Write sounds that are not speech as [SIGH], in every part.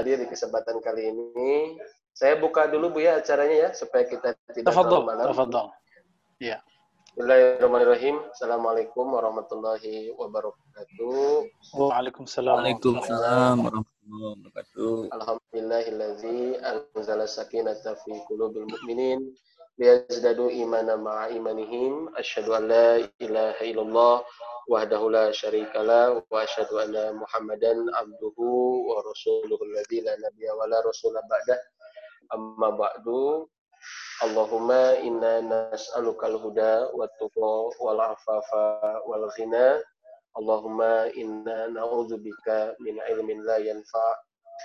hadir di kesempatan kali ini. Saya buka dulu Bu ya acaranya ya supaya kita tidak terlalu malam. Tafadhol. Ya. Bismillahirrahmanirrahim. Assalamualaikum warahmatullahi wabarakatuh. Waalaikumsalam. Waalaikumsalam warahmatullahi wabarakatuh. Alhamdulillahillazi anzala sakinata fi qulubil mu'minin liyazdadu imana ma'a imanihim. Asyhadu an la ilaha illallah wahdahu la syarikala wa asyhadu anna Muhammadan abduhu wa rasuluhu alladzi la nabiyya wa la rasula ba'dah. Amma ba'du Allahumma inna nas'alukal huda wa tuqa wal afafa wal ghina. Allahumma inna na'udzubika min ilmin la yanfa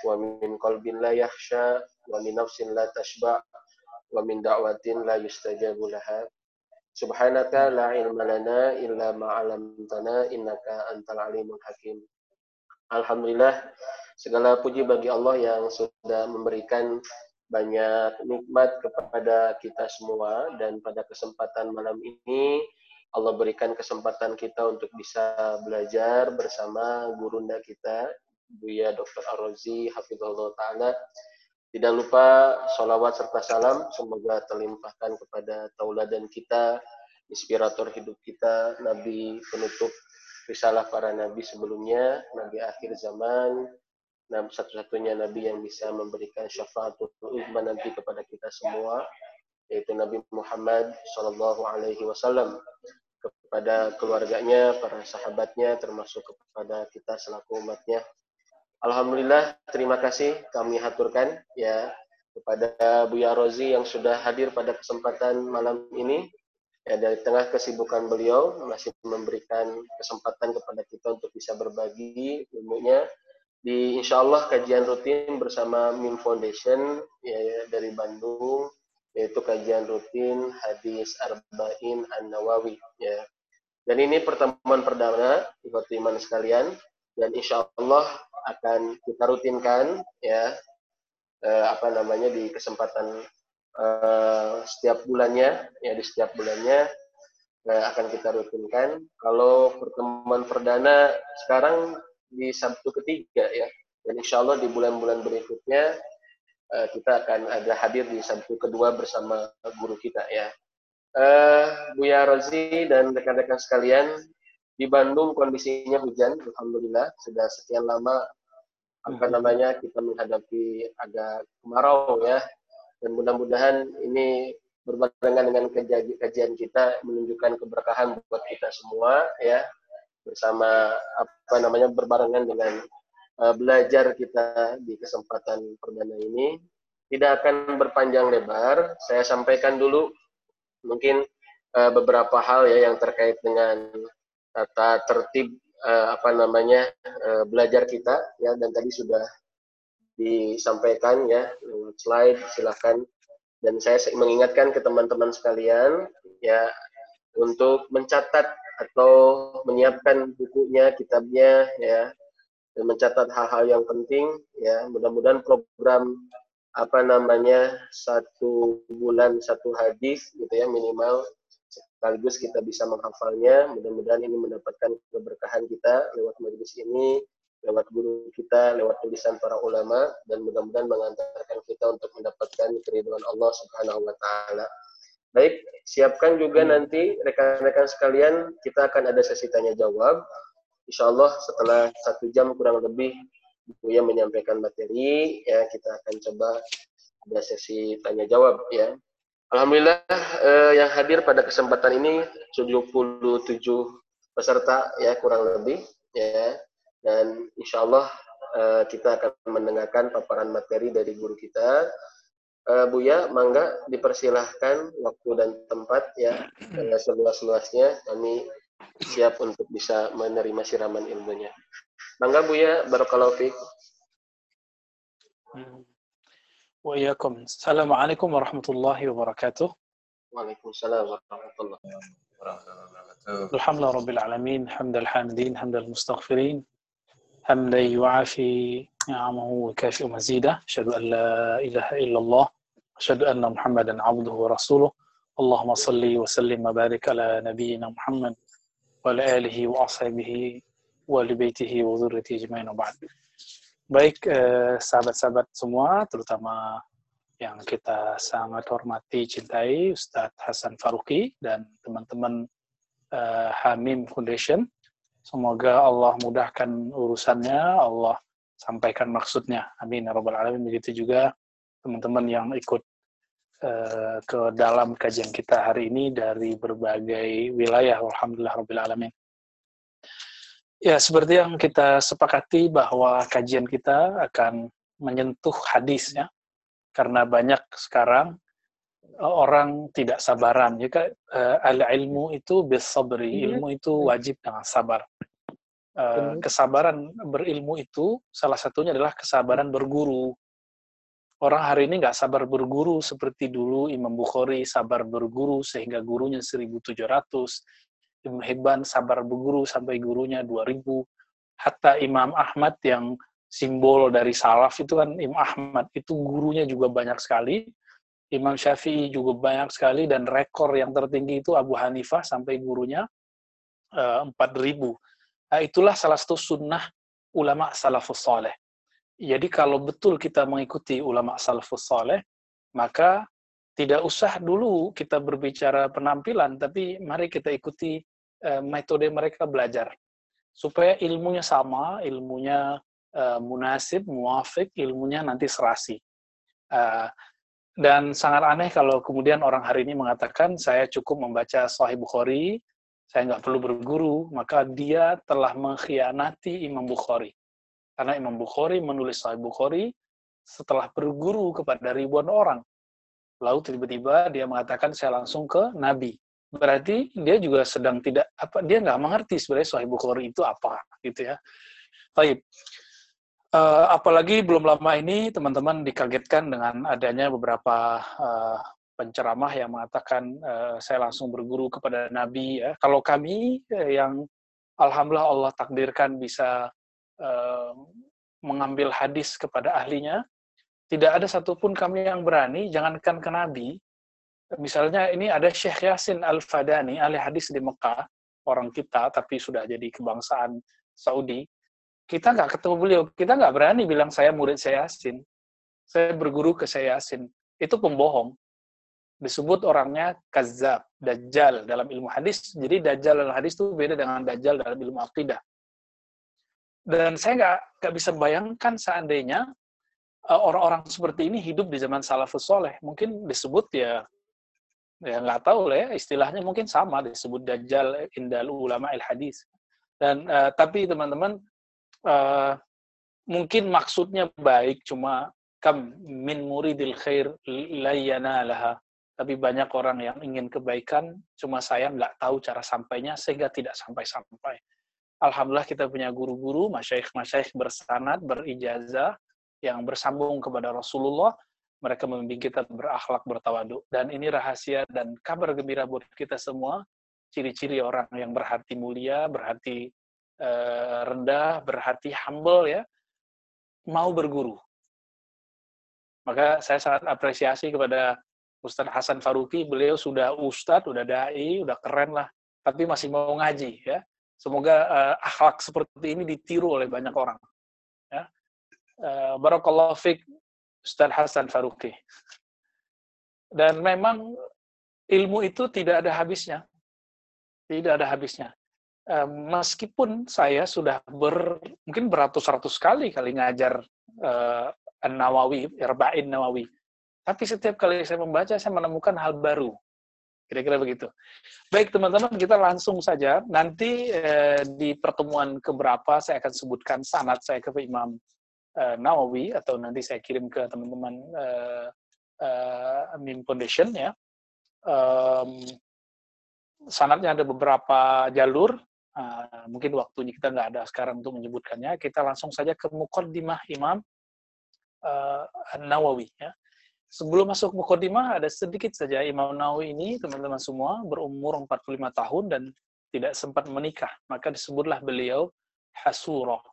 wa min qalbin la yakhsha wa min nafsin la tashba wa min da'watin la yustajabu laha. Subhanaka la ilma lana illa ma 'allamtana innaka antal alimul hakim. Alhamdulillah segala puji bagi Allah yang sudah memberikan banyak nikmat kepada kita semua dan pada kesempatan malam ini Allah berikan kesempatan kita untuk bisa belajar bersama gurunda kita Buya Dr. Arozi Hafizullah Ta'ala tidak lupa sholawat serta salam. Semoga terlimpahkan kepada tauladan kita inspirator hidup kita Nabi penutup risalah para nabi sebelumnya Nabi akhir zaman. Nah, satu-satunya Nabi yang bisa memberikan syafaatul uzma nanti kepada kita semua, yaitu Nabi Muhammad Shallallahu Alaihi Wasallam. Kepada keluarganya, para sahabatnya, termasuk kepada kita selaku umatnya. Alhamdulillah, terima kasih kami haturkan ya kepada Buya Rozi yang sudah hadir pada kesempatan malam ini. Ya, dari tengah kesibukan beliau masih memberikan kesempatan kepada kita untuk bisa berbagi ilmunya. Di insya Allah kajian rutin bersama Mim Foundation ya, ya, dari Bandung yaitu kajian rutin hadis arba'in an nawawi ya. Dan ini pertemuan perdana iman sekalian dan insya Allah akan kita rutinkan ya eh, apa namanya di kesempatan eh, setiap bulannya ya di setiap bulannya eh, akan kita rutinkan kalau pertemuan perdana sekarang di Sabtu ketiga ya. Dan insya Allah di bulan-bulan berikutnya uh, kita akan ada hadir di Sabtu kedua bersama guru kita ya. Uh, Buya Rozi dan rekan-rekan sekalian, di Bandung kondisinya hujan, Alhamdulillah sudah sekian lama apa hmm. namanya kita menghadapi agak kemarau ya. Dan mudah-mudahan ini berbarengan dengan kajian kita menunjukkan keberkahan buat kita semua ya bersama apa namanya berbarengan dengan uh, belajar kita di kesempatan perdana ini tidak akan berpanjang lebar. Saya sampaikan dulu mungkin uh, beberapa hal ya yang terkait dengan tata tertib uh, apa namanya uh, belajar kita ya dan tadi sudah disampaikan ya slide silahkan dan saya mengingatkan ke teman-teman sekalian ya untuk mencatat atau menyiapkan bukunya, kitabnya, ya, dan mencatat hal-hal yang penting, ya. Mudah-mudahan program apa namanya satu bulan satu hadis gitu ya minimal sekaligus kita bisa menghafalnya. Mudah-mudahan ini mendapatkan keberkahan kita lewat majelis ini, lewat guru kita, lewat tulisan para ulama, dan mudah-mudahan mengantarkan kita untuk mendapatkan keriduan Allah Subhanahu wa Ta'ala. Baik, siapkan juga nanti rekan-rekan sekalian, kita akan ada sesi tanya jawab. Insya Allah setelah satu jam kurang lebih Buya menyampaikan materi, ya kita akan coba ada sesi tanya jawab ya. Alhamdulillah eh, yang hadir pada kesempatan ini 77 peserta ya kurang lebih ya dan insya Allah eh, kita akan mendengarkan paparan materi dari guru kita uh, Buya, mangga dipersilahkan waktu dan tempat ya uh, seluas-luasnya kami siap untuk bisa menerima siraman ilmunya. Mangga Buya, barakallahu fiik. وإياكم. السلام عليكم ورحمة الله وبركاته. وعليكم السلام ورحمة الله الحمد لله رب العالمين حمد الحامدين حمد المستغفرين حمدا يعافي نعمه وكافئ مزيدا أشهد أن لا إله إلا الله أشهد أن محمدا عبده ورسوله. اللهم صل وسلم وبارك على نبينا محمد وعلى آله وأصحابه ولبيته وذريته أجمعين وبعد. Baik eh, sahabat-sahabat semua, terutama yang kita sangat hormati, cintai, Ustadz Hasan Faruqi dan teman-teman uh, Hamim Foundation. Semoga Allah mudahkan urusannya, Allah sampaikan maksudnya. Amin. Ya Rabbal Alamin. Begitu juga teman-teman yang ikut uh, ke dalam kajian kita hari ini dari berbagai wilayah. Alhamdulillah Rabbil Alamin. Ya, seperti yang kita sepakati bahwa kajian kita akan menyentuh hadis ya. Karena banyak sekarang e, orang tidak sabaran. Jika uh, al-ilmu itu bisabri, iya. ilmu itu wajib dengan sabar. Uh, kesabaran berilmu itu salah satunya adalah kesabaran berguru. Orang hari ini nggak sabar berguru seperti dulu Imam Bukhari sabar berguru sehingga gurunya 1700, Ibn Hibban sabar berguru sampai gurunya 2000. Hatta Imam Ahmad yang simbol dari salaf itu kan Imam Ahmad itu gurunya juga banyak sekali. Imam Syafi'i juga banyak sekali dan rekor yang tertinggi itu Abu Hanifah sampai gurunya uh, eh, 4000. Nah, itulah salah satu sunnah ulama salafus soleh. Jadi kalau betul kita mengikuti ulama salafus soleh, maka tidak usah dulu kita berbicara penampilan, tapi mari kita ikuti uh, metode mereka belajar supaya ilmunya sama, ilmunya uh, munasib, muafik, ilmunya nanti serasi. Uh, dan sangat aneh kalau kemudian orang hari ini mengatakan saya cukup membaca Sahih Bukhari, saya nggak perlu berguru, maka dia telah mengkhianati Imam Bukhari. Karena Imam Bukhari menulis Sahih Bukhari setelah berguru kepada ribuan orang. Lalu tiba-tiba dia mengatakan saya langsung ke Nabi berarti dia juga sedang tidak apa dia nggak mengerti sebenarnya Sahih Bukhari itu apa gitu ya. Baik. Uh, apalagi belum lama ini teman-teman dikagetkan dengan adanya beberapa uh, penceramah yang mengatakan uh, saya langsung berguru kepada Nabi ya. Kalau kami uh, yang alhamdulillah Allah takdirkan bisa uh, mengambil hadis kepada ahlinya, tidak ada satupun kami yang berani, jangankan ke Nabi, misalnya ini ada Syekh Yasin Al-Fadani, ahli hadis di Mekah, orang kita tapi sudah jadi kebangsaan Saudi. Kita nggak ketemu beliau, kita nggak berani bilang saya murid saya Yasin. Saya berguru ke saya Yasin. Itu pembohong. Disebut orangnya kazab, dajjal dalam ilmu hadis. Jadi dajjal dalam hadis itu beda dengan dajjal dalam ilmu akidah. Dan saya nggak nggak bisa bayangkan seandainya eh, orang-orang seperti ini hidup di zaman salafus soleh. Mungkin disebut ya ya nggak tahu lah ya istilahnya mungkin sama disebut dajjal indal ulama al hadis. Dan uh, tapi teman-teman uh, mungkin maksudnya baik cuma kam min muridil khair layana laha. Tapi banyak orang yang ingin kebaikan cuma saya nggak tahu cara sampainya sehingga tidak sampai-sampai. Alhamdulillah kita punya guru-guru, masyaikh-masyaikh bersanad, berijazah, yang bersambung kepada Rasulullah, mereka membimbing kita berakhlak bertawadu. Dan ini rahasia dan kabar gembira buat kita semua, ciri-ciri orang yang berhati mulia, berhati uh, rendah, berhati humble ya, mau berguru. Maka saya sangat apresiasi kepada Ustadz Hasan Faruqi, beliau sudah ustadz, sudah dai, sudah keren lah, tapi masih mau ngaji ya. Semoga uh, akhlak seperti ini ditiru oleh banyak orang. Ya. Fiqh Ustaz Hasan Faruqi. Dan memang ilmu itu tidak ada habisnya. Tidak ada habisnya. Meskipun saya sudah ber, mungkin beratus-ratus kali kali ngajar uh, An-Nawawi, Irba'in Nawawi. Tapi setiap kali saya membaca, saya menemukan hal baru. Kira-kira begitu. Baik teman-teman, kita langsung saja. Nanti eh, di pertemuan keberapa saya akan sebutkan sanat saya ke Imam uh, Nawawi atau nanti saya kirim ke teman-teman uh, uh, Mim Foundation ya. Um, sanatnya ada beberapa jalur, uh, mungkin waktunya kita nggak ada sekarang untuk menyebutkannya. Kita langsung saja ke Muqaddimah Imam uh, Nawawi ya. Sebelum masuk Muqaddimah ada sedikit saja Imam Nawawi ini teman-teman semua berumur 45 tahun dan tidak sempat menikah, maka disebutlah beliau Hasuro uh,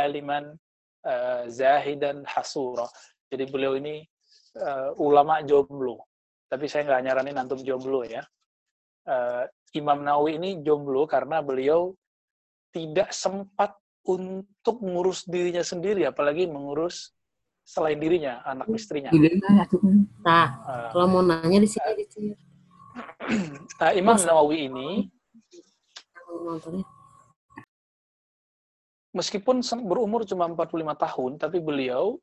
aliman uh, zahidan hasura. Jadi beliau ini uh, ulama jomblo. Tapi saya nggak nyaranin antum jomblo ya. Uh, Imam Nawawi ini jomblo karena beliau tidak sempat untuk mengurus dirinya sendiri, apalagi mengurus selain dirinya, anak istrinya. Nah, uh, kalau mau nanya di sini, di sini. [CLEARS THROAT] Nah, Imam Nawawi ini meskipun berumur cuma 45 tahun, tapi beliau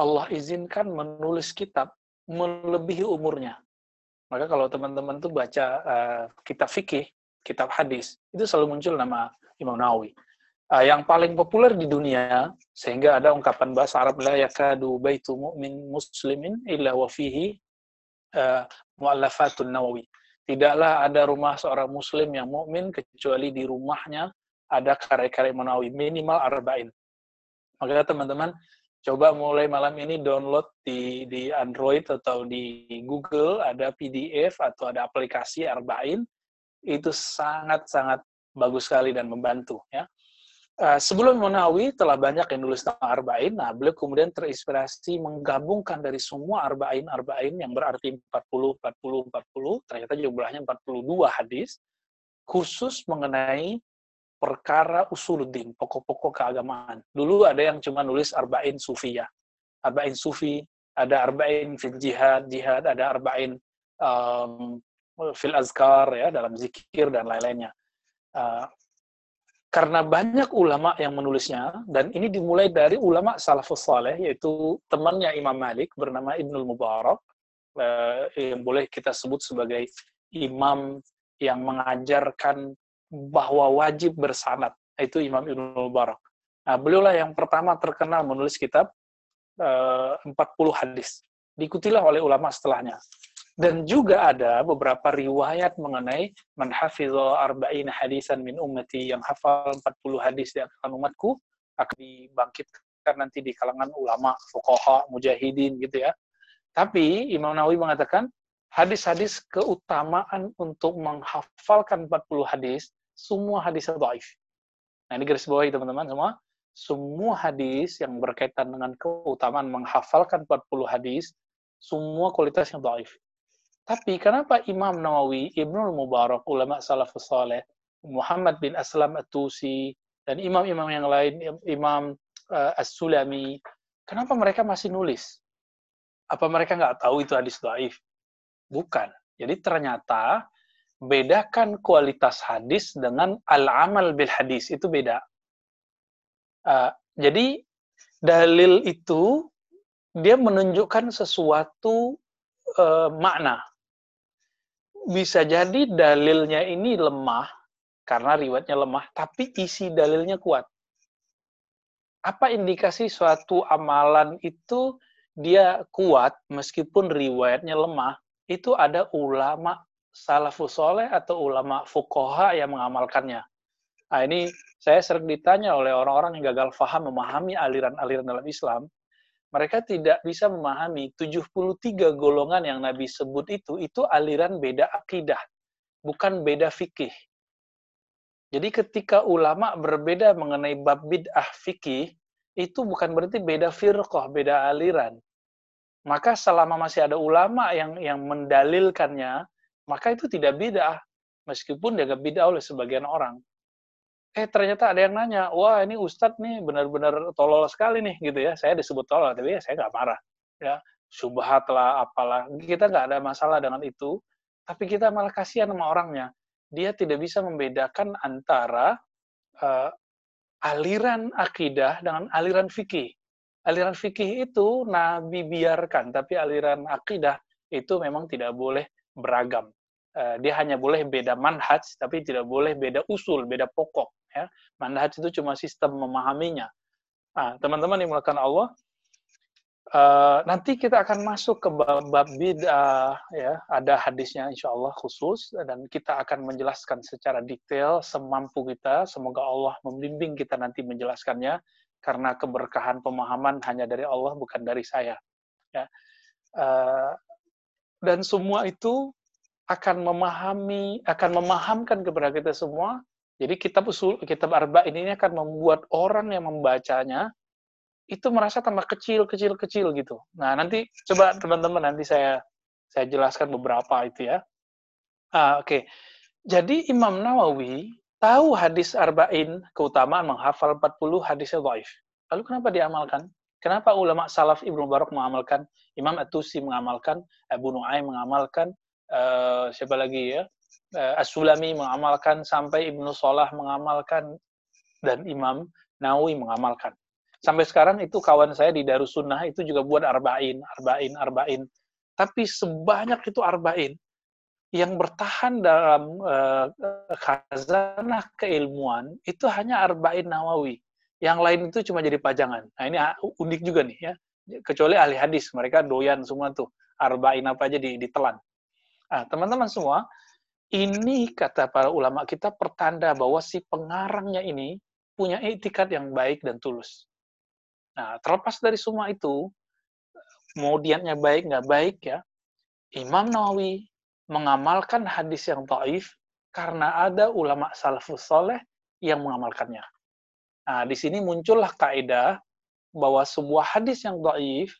Allah izinkan menulis kitab melebihi umurnya. Maka kalau teman-teman tuh baca uh, kitab fikih, kitab hadis, itu selalu muncul nama Imam Nawawi. Uh, yang paling populer di dunia, sehingga ada ungkapan bahasa Arab, la yakadu baitu mu'min muslimin illa wa fihi uh, mu'allafatun nawawi. Tidaklah ada rumah seorang muslim yang mukmin kecuali di rumahnya ada karya-karya Nawawi minimal arba'in. Maka teman-teman coba mulai malam ini download di di Android atau di Google ada PDF atau ada aplikasi Arba'in itu sangat-sangat bagus sekali dan membantu ya. Uh, sebelum Munawi telah banyak yang nulis tentang Arba'in, nah beliau kemudian terinspirasi menggabungkan dari semua Arba'in Arba'in yang berarti 40 40 40 ternyata jumlahnya 42 hadis khusus mengenai perkara usuluddin, pokok-pokok keagamaan. Dulu ada yang cuma nulis arba'in sufiyah. Arba'in sufi, ada arba'in fil jihad, jihad, ada arba'in um, fil azkar, ya, dalam zikir dan lain-lainnya. Uh, karena banyak ulama yang menulisnya, dan ini dimulai dari ulama salafus saleh, yaitu temannya Imam Malik, bernama Ibnul Mubarak, uh, yang boleh kita sebut sebagai imam yang mengajarkan bahwa wajib bersanad. Itu Imam Ibnu Mubarak. Nah, beliaulah yang pertama terkenal menulis kitab eh, uh, 40 hadis. Diikutilah oleh ulama setelahnya. Dan juga ada beberapa riwayat mengenai man arba'in hadisan min ummati yang hafal 40 hadis di kalangan umatku akan dibangkitkan nanti di kalangan ulama, fuqaha, mujahidin gitu ya. Tapi Imam Nawawi mengatakan hadis-hadis keutamaan untuk menghafalkan 40 hadis semua hadis dhaif. Nah, ini garis bawahi teman-teman semua. Semua hadis yang berkaitan dengan keutamaan menghafalkan 40 hadis, semua kualitasnya dhaif. Tapi kenapa Imam Nawawi, Ibnu Mubarak, ulama salafus saleh, Muhammad bin Aslam At-Tusi, dan imam-imam yang lain, Imam uh, As-Sulami, kenapa mereka masih nulis? Apa mereka nggak tahu itu hadis dhaif? Bukan. Jadi ternyata bedakan kualitas hadis dengan al-amal bil hadis itu beda. Uh, jadi dalil itu dia menunjukkan sesuatu uh, makna. Bisa jadi dalilnya ini lemah karena riwayatnya lemah, tapi isi dalilnya kuat. Apa indikasi suatu amalan itu dia kuat meskipun riwayatnya lemah? Itu ada ulama salafus soleh atau ulama fukoha yang mengamalkannya. Nah, ini saya sering ditanya oleh orang-orang yang gagal faham memahami aliran-aliran dalam Islam. Mereka tidak bisa memahami 73 golongan yang Nabi sebut itu, itu aliran beda akidah, bukan beda fikih. Jadi ketika ulama berbeda mengenai bab bid'ah fikih, itu bukan berarti beda firqah, beda aliran. Maka selama masih ada ulama yang yang mendalilkannya, maka itu tidak beda meskipun dianggap beda oleh sebagian orang. Eh ternyata ada yang nanya, wah ini Ustadz nih benar-benar tolol sekali nih gitu ya. Saya disebut tolol, tapi ya saya nggak marah. Ya, subhat lah, apalah. Kita nggak ada masalah dengan itu. Tapi kita malah kasihan sama orangnya. Dia tidak bisa membedakan antara uh, aliran akidah dengan aliran fikih. Aliran fikih itu Nabi biarkan, tapi aliran akidah itu memang tidak boleh beragam. Eh, dia hanya boleh beda manhaj, tapi tidak boleh beda usul, beda pokok. Ya. Manhaj itu cuma sistem memahaminya. Nah, teman-teman yang melakukan Allah, uh, nanti kita akan masuk ke bab bid'ah, ya. Ada hadisnya insya Allah khusus, dan kita akan menjelaskan secara detail semampu kita. Semoga Allah membimbing kita nanti menjelaskannya, karena keberkahan pemahaman hanya dari Allah, bukan dari saya. Ya. Uh, dan semua itu akan memahami, akan memahamkan kepada kita semua. Jadi kitab usul, kitab arba ini akan membuat orang yang membacanya itu merasa tambah kecil, kecil, kecil gitu. Nah nanti coba teman-teman nanti saya saya jelaskan beberapa itu ya. Ah, Oke, okay. jadi Imam Nawawi tahu hadis arba'in, keutamaan menghafal 40 hadisnya dhaif. Lalu kenapa diamalkan? Kenapa ulama salaf Ibnu Barak mengamalkan, Imam At-Tusi mengamalkan, Abu Nu'aim mengamalkan, uh, siapa lagi ya? Uh, As-Sulami mengamalkan, sampai Ibnu Salah mengamalkan, dan Imam Nawawi mengamalkan. Sampai sekarang itu kawan saya di Darussunnah itu juga buat arba'in, arba'in, arba'in. Tapi sebanyak itu arba'in, yang bertahan dalam uh, khazanah keilmuan itu hanya arba'in nawawi. Yang lain itu cuma jadi pajangan. Nah ini unik juga nih ya. Kecuali ahli hadis, mereka doyan semua tuh arba'in apa aja ditelan. Nah, teman-teman semua, ini kata para ulama kita pertanda bahwa si pengarangnya ini punya etikat yang baik dan tulus. Nah, terlepas dari semua itu, mau diatnya baik nggak baik ya, Imam Nawawi mengamalkan hadis yang taif karena ada ulama salafus soleh yang mengamalkannya. Nah, di sini muncullah kaidah bahwa sebuah hadis yang taif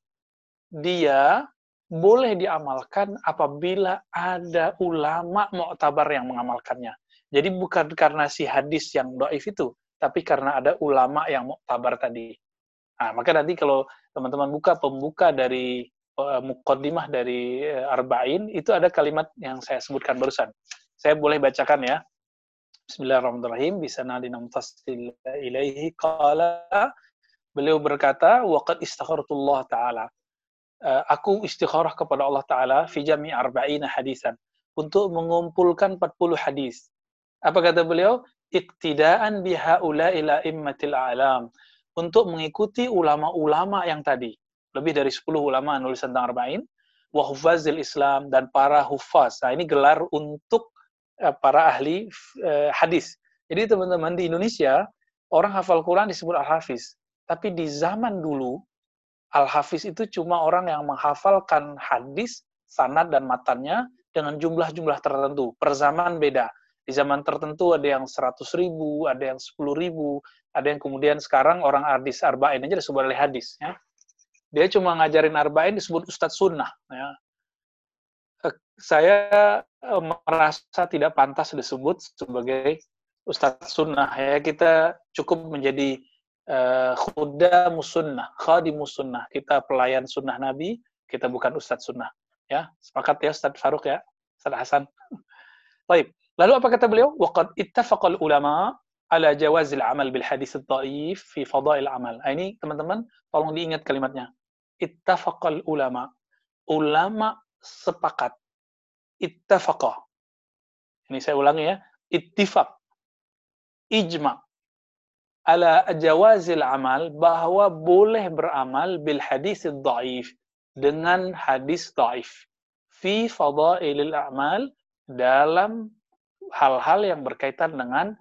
dia boleh diamalkan apabila ada ulama mu'tabar yang mengamalkannya. Jadi bukan karena si hadis yang doif itu, tapi karena ada ulama yang mu'tabar tadi. Nah, maka nanti kalau teman-teman buka pembuka dari uh, mukaddimah dari uh, Arba'in itu ada kalimat yang saya sebutkan barusan. Saya boleh bacakan ya. Bismillahirrahmanirrahim. Bisa nadina ilaihi qala beliau berkata waqad istakhartullah taala. Uh, aku istikharah kepada Allah taala fi jami' arba'ina hadisan untuk mengumpulkan 40 hadis. Apa kata beliau? Iktidaan biha ila immatil alam untuk mengikuti ulama-ulama yang tadi lebih dari 10 ulama nulis tentang arba'in wa hufazil Islam dan para hufaz. Nah, ini gelar untuk uh, para ahli uh, hadis. Jadi teman-teman di Indonesia orang hafal Quran disebut al-hafiz. Tapi di zaman dulu al-hafiz itu cuma orang yang menghafalkan hadis, sanad dan matannya dengan jumlah-jumlah tertentu. Per zaman beda. Di zaman tertentu ada yang 100 ribu, ada yang 10 ribu, ada yang kemudian sekarang orang hadis arba'in aja disebut oleh hadis. Ya dia cuma ngajarin arba'in disebut ustadz sunnah. Ya. Eh, saya eh, merasa tidak pantas disebut sebagai ustadz sunnah. Ya kita cukup menjadi uh, khuda musunnah, khadi musunnah. Kita pelayan sunnah Nabi, kita bukan ustadz sunnah. Ya, sepakat ya Ustadz Faruk ya, Ustadz Hasan. [LAUGHS] Baik. Lalu apa kata beliau? Waqad ittafaqal ulama ala jawazil amal bil hadis dhaif fi fadail amal. Nah, ini teman-teman tolong diingat kalimatnya ittafaqal ulama. Ulama sepakat. Ittafaqah. Ini saya ulangi ya. Ittifaq. Ijma. Ala jawazil amal bahwa boleh beramal bil hadis dhaif dengan hadis dhaif fi fadailil a'mal dalam hal-hal yang berkaitan dengan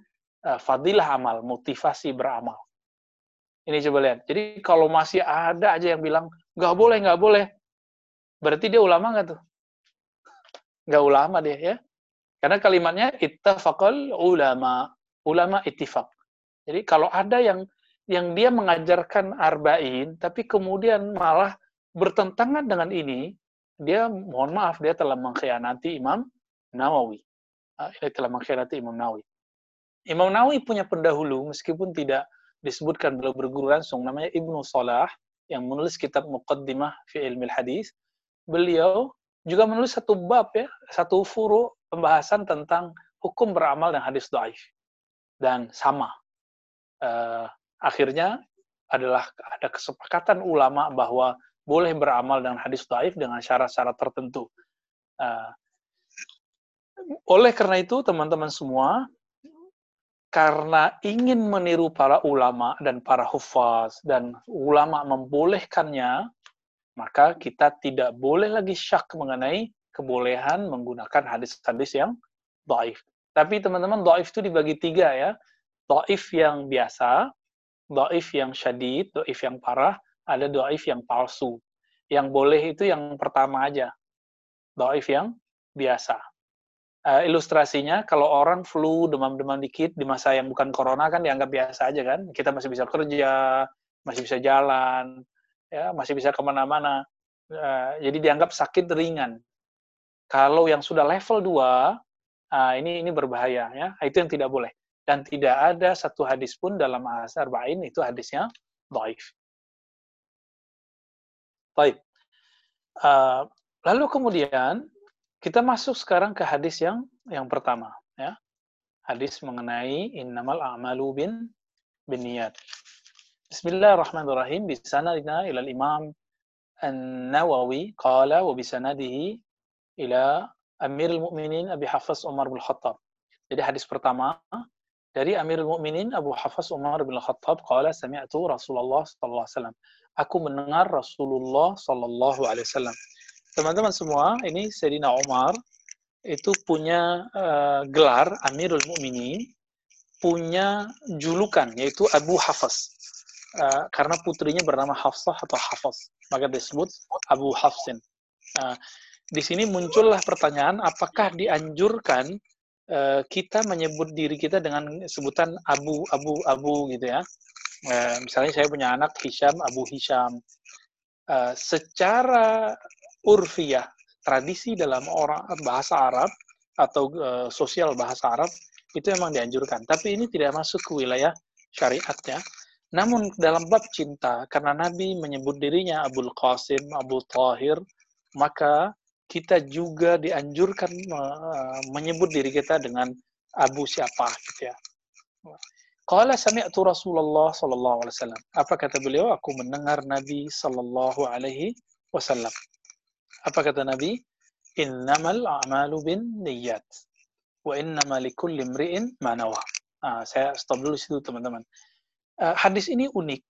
uh, fadilah amal, motivasi beramal. Ini coba lihat. Jadi kalau masih ada aja yang bilang nggak boleh, nggak boleh, berarti dia ulama nggak tuh? Nggak ulama dia ya. Karena kalimatnya ittafaqal ulama, ulama ittifaq. Jadi kalau ada yang yang dia mengajarkan arba'in, tapi kemudian malah bertentangan dengan ini, dia mohon maaf dia telah mengkhianati Imam Nawawi. Ah, ini telah mengkhianati Imam Nawawi. Imam Nawawi punya pendahulu meskipun tidak disebutkan beliau berguru langsung namanya Ibnu Salah yang menulis kitab Muqaddimah fi Ilmi Hadis. Beliau juga menulis satu bab ya, satu furu pembahasan tentang hukum beramal dan hadis dhaif. Dan sama. Uh, akhirnya adalah ada kesepakatan ulama bahwa boleh beramal dengan hadis dhaif dengan syarat-syarat tertentu. Uh, oleh karena itu, teman-teman semua, karena ingin meniru para ulama dan para hufaz dan ulama membolehkannya, maka kita tidak boleh lagi syak mengenai kebolehan menggunakan hadis-hadis yang daif. Tapi teman-teman, daif itu dibagi tiga ya. Daif yang biasa, daif yang syadid, daif yang parah, ada daif yang palsu. Yang boleh itu yang pertama aja. Daif yang biasa. Uh, ilustrasinya kalau orang flu demam-demam dikit di masa yang bukan corona kan dianggap biasa aja kan. Kita masih bisa kerja masih bisa jalan ya masih bisa ke mana-mana. Uh, jadi dianggap sakit ringan. Kalau yang sudah level 2 uh, ini ini berbahaya ya. Itu yang tidak boleh dan tidak ada satu hadis pun dalam hadis arba'in itu hadisnya dhaif. Baik. Uh, lalu kemudian kita masuk sekarang ke hadis yang yang pertama ya. Hadis mengenai innamal a'malu bin binniyat. Bismillahirrahmanirrahim. Bisanadina ila imam An-Nawawi qala wa bisanadihi ila Amirul Mukminin Abi Hafs Umar bin Khattab. Jadi hadis pertama dari Amirul Mukminin Abu Hafs Umar bin Khattab qala sami'tu Rasulullah sallallahu alaihi wasallam. Aku mendengar Rasulullah sallallahu alaihi wasallam. Teman-teman semua, ini Sayyidina Umar itu punya uh, gelar Amirul Mukminin, punya julukan yaitu Abu Hafs. Uh, karena putrinya bernama Hafsah atau Hafs, maka disebut Abu Hafsin. Uh, di sini muncullah pertanyaan apakah dianjurkan Eh, kita menyebut diri kita dengan sebutan Abu, Abu, Abu gitu ya. Uh, misalnya saya punya anak Hisham, Abu Hisham. Uh, secara urfiah, tradisi dalam orang bahasa Arab atau sosial bahasa Arab itu memang dianjurkan. Tapi ini tidak masuk ke wilayah syariatnya. Namun dalam bab cinta, karena Nabi menyebut dirinya Abul Qasim, Abu Tahir, maka kita juga dianjurkan menyebut diri kita dengan Abu siapa gitu ya. Qala sami'tu Rasulullah sallallahu alaihi wasallam. Apa kata beliau? Aku mendengar Nabi sallallahu alaihi wasallam. Apa kata Nabi? Innamal a'malu bin niyyat. Wa innama likulli imri'in ma nawa. Nah, saya stop dulu situ teman-teman. Uh, hadis ini unik.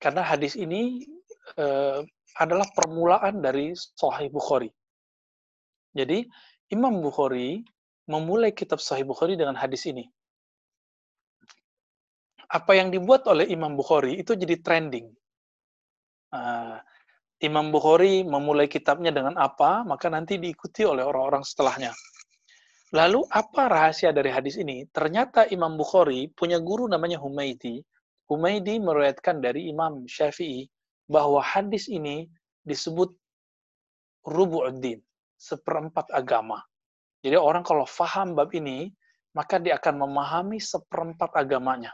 Karena hadis ini uh, adalah permulaan dari Sahih Bukhari. Jadi Imam Bukhari memulai kitab Sahih Bukhari dengan hadis ini. Apa yang dibuat oleh Imam Bukhari itu jadi trending. Uh, Imam Bukhari memulai kitabnya dengan apa, maka nanti diikuti oleh orang-orang setelahnya. Lalu apa rahasia dari hadis ini? Ternyata Imam Bukhari punya guru namanya Humaydi. Humaydi meriwayatkan dari Imam Syafi'i bahwa hadis ini disebut rubu'uddin seperempat agama. Jadi orang kalau faham bab ini, maka dia akan memahami seperempat agamanya.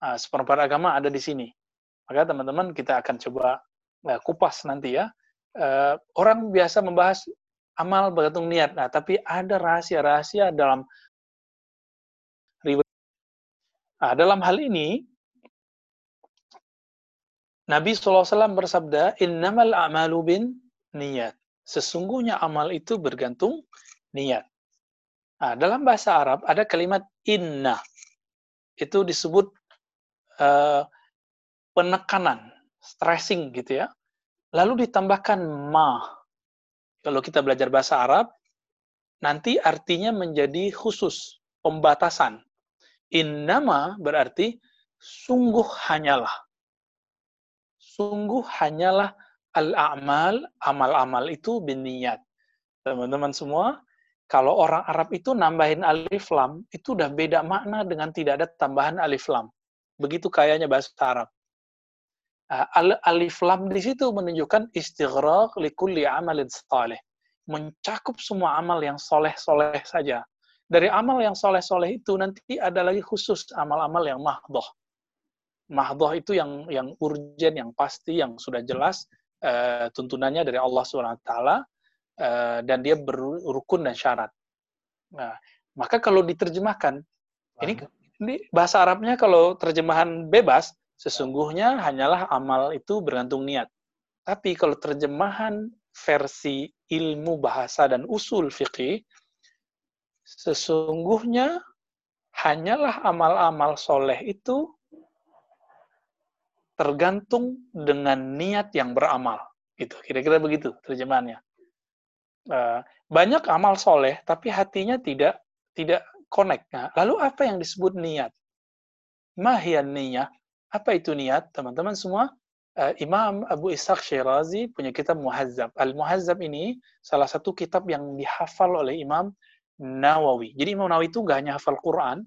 Nah, seperempat agama ada di sini. Maka teman-teman kita akan coba nah, kupas nanti ya. Uh, orang biasa membahas amal bergantung niat. Nah, tapi ada rahasia-rahasia dalam Nah, dalam hal ini, Nabi SAW bersabda, Innamal a'malu bin niat sesungguhnya amal itu bergantung niat. Nah, dalam bahasa Arab ada kalimat inna. Itu disebut uh, penekanan, stressing gitu ya. Lalu ditambahkan ma. Kalau kita belajar bahasa Arab, nanti artinya menjadi khusus, pembatasan. Innama berarti sungguh hanyalah. Sungguh hanyalah al-a'mal, amal-amal itu biniat. Teman-teman semua, kalau orang Arab itu nambahin alif lam, itu udah beda makna dengan tidak ada tambahan alif lam. Begitu kayanya bahasa Arab. Ah, alif lam di situ menunjukkan istighraq likulli amalin saleh. Mencakup semua amal yang soleh-soleh saja. Dari amal yang soleh-soleh itu nanti ada lagi khusus amal-amal yang mahdoh. Mahdoh itu yang yang urgen, yang pasti, yang sudah jelas, uh, tuntunannya dari Allah SWT uh, eh, dan dia berukun dan syarat. Nah, maka kalau diterjemahkan, ini, ini bahasa Arabnya kalau terjemahan bebas, sesungguhnya hanyalah amal itu bergantung niat. Tapi kalau terjemahan versi ilmu bahasa dan usul fikih, sesungguhnya hanyalah amal-amal soleh itu tergantung dengan niat yang beramal. Itu kira-kira begitu terjemahannya. Eh, banyak amal soleh, tapi hatinya tidak tidak connect. Nah, lalu apa yang disebut niat? Mahian niyah. Apa itu niat? Teman-teman semua, eh, Imam Abu Ishaq Syirazi punya kitab Muhazzab. Al-Muhazzab ini salah satu kitab yang dihafal oleh Imam Nawawi. Jadi Imam Nawawi itu nggak hanya hafal Quran,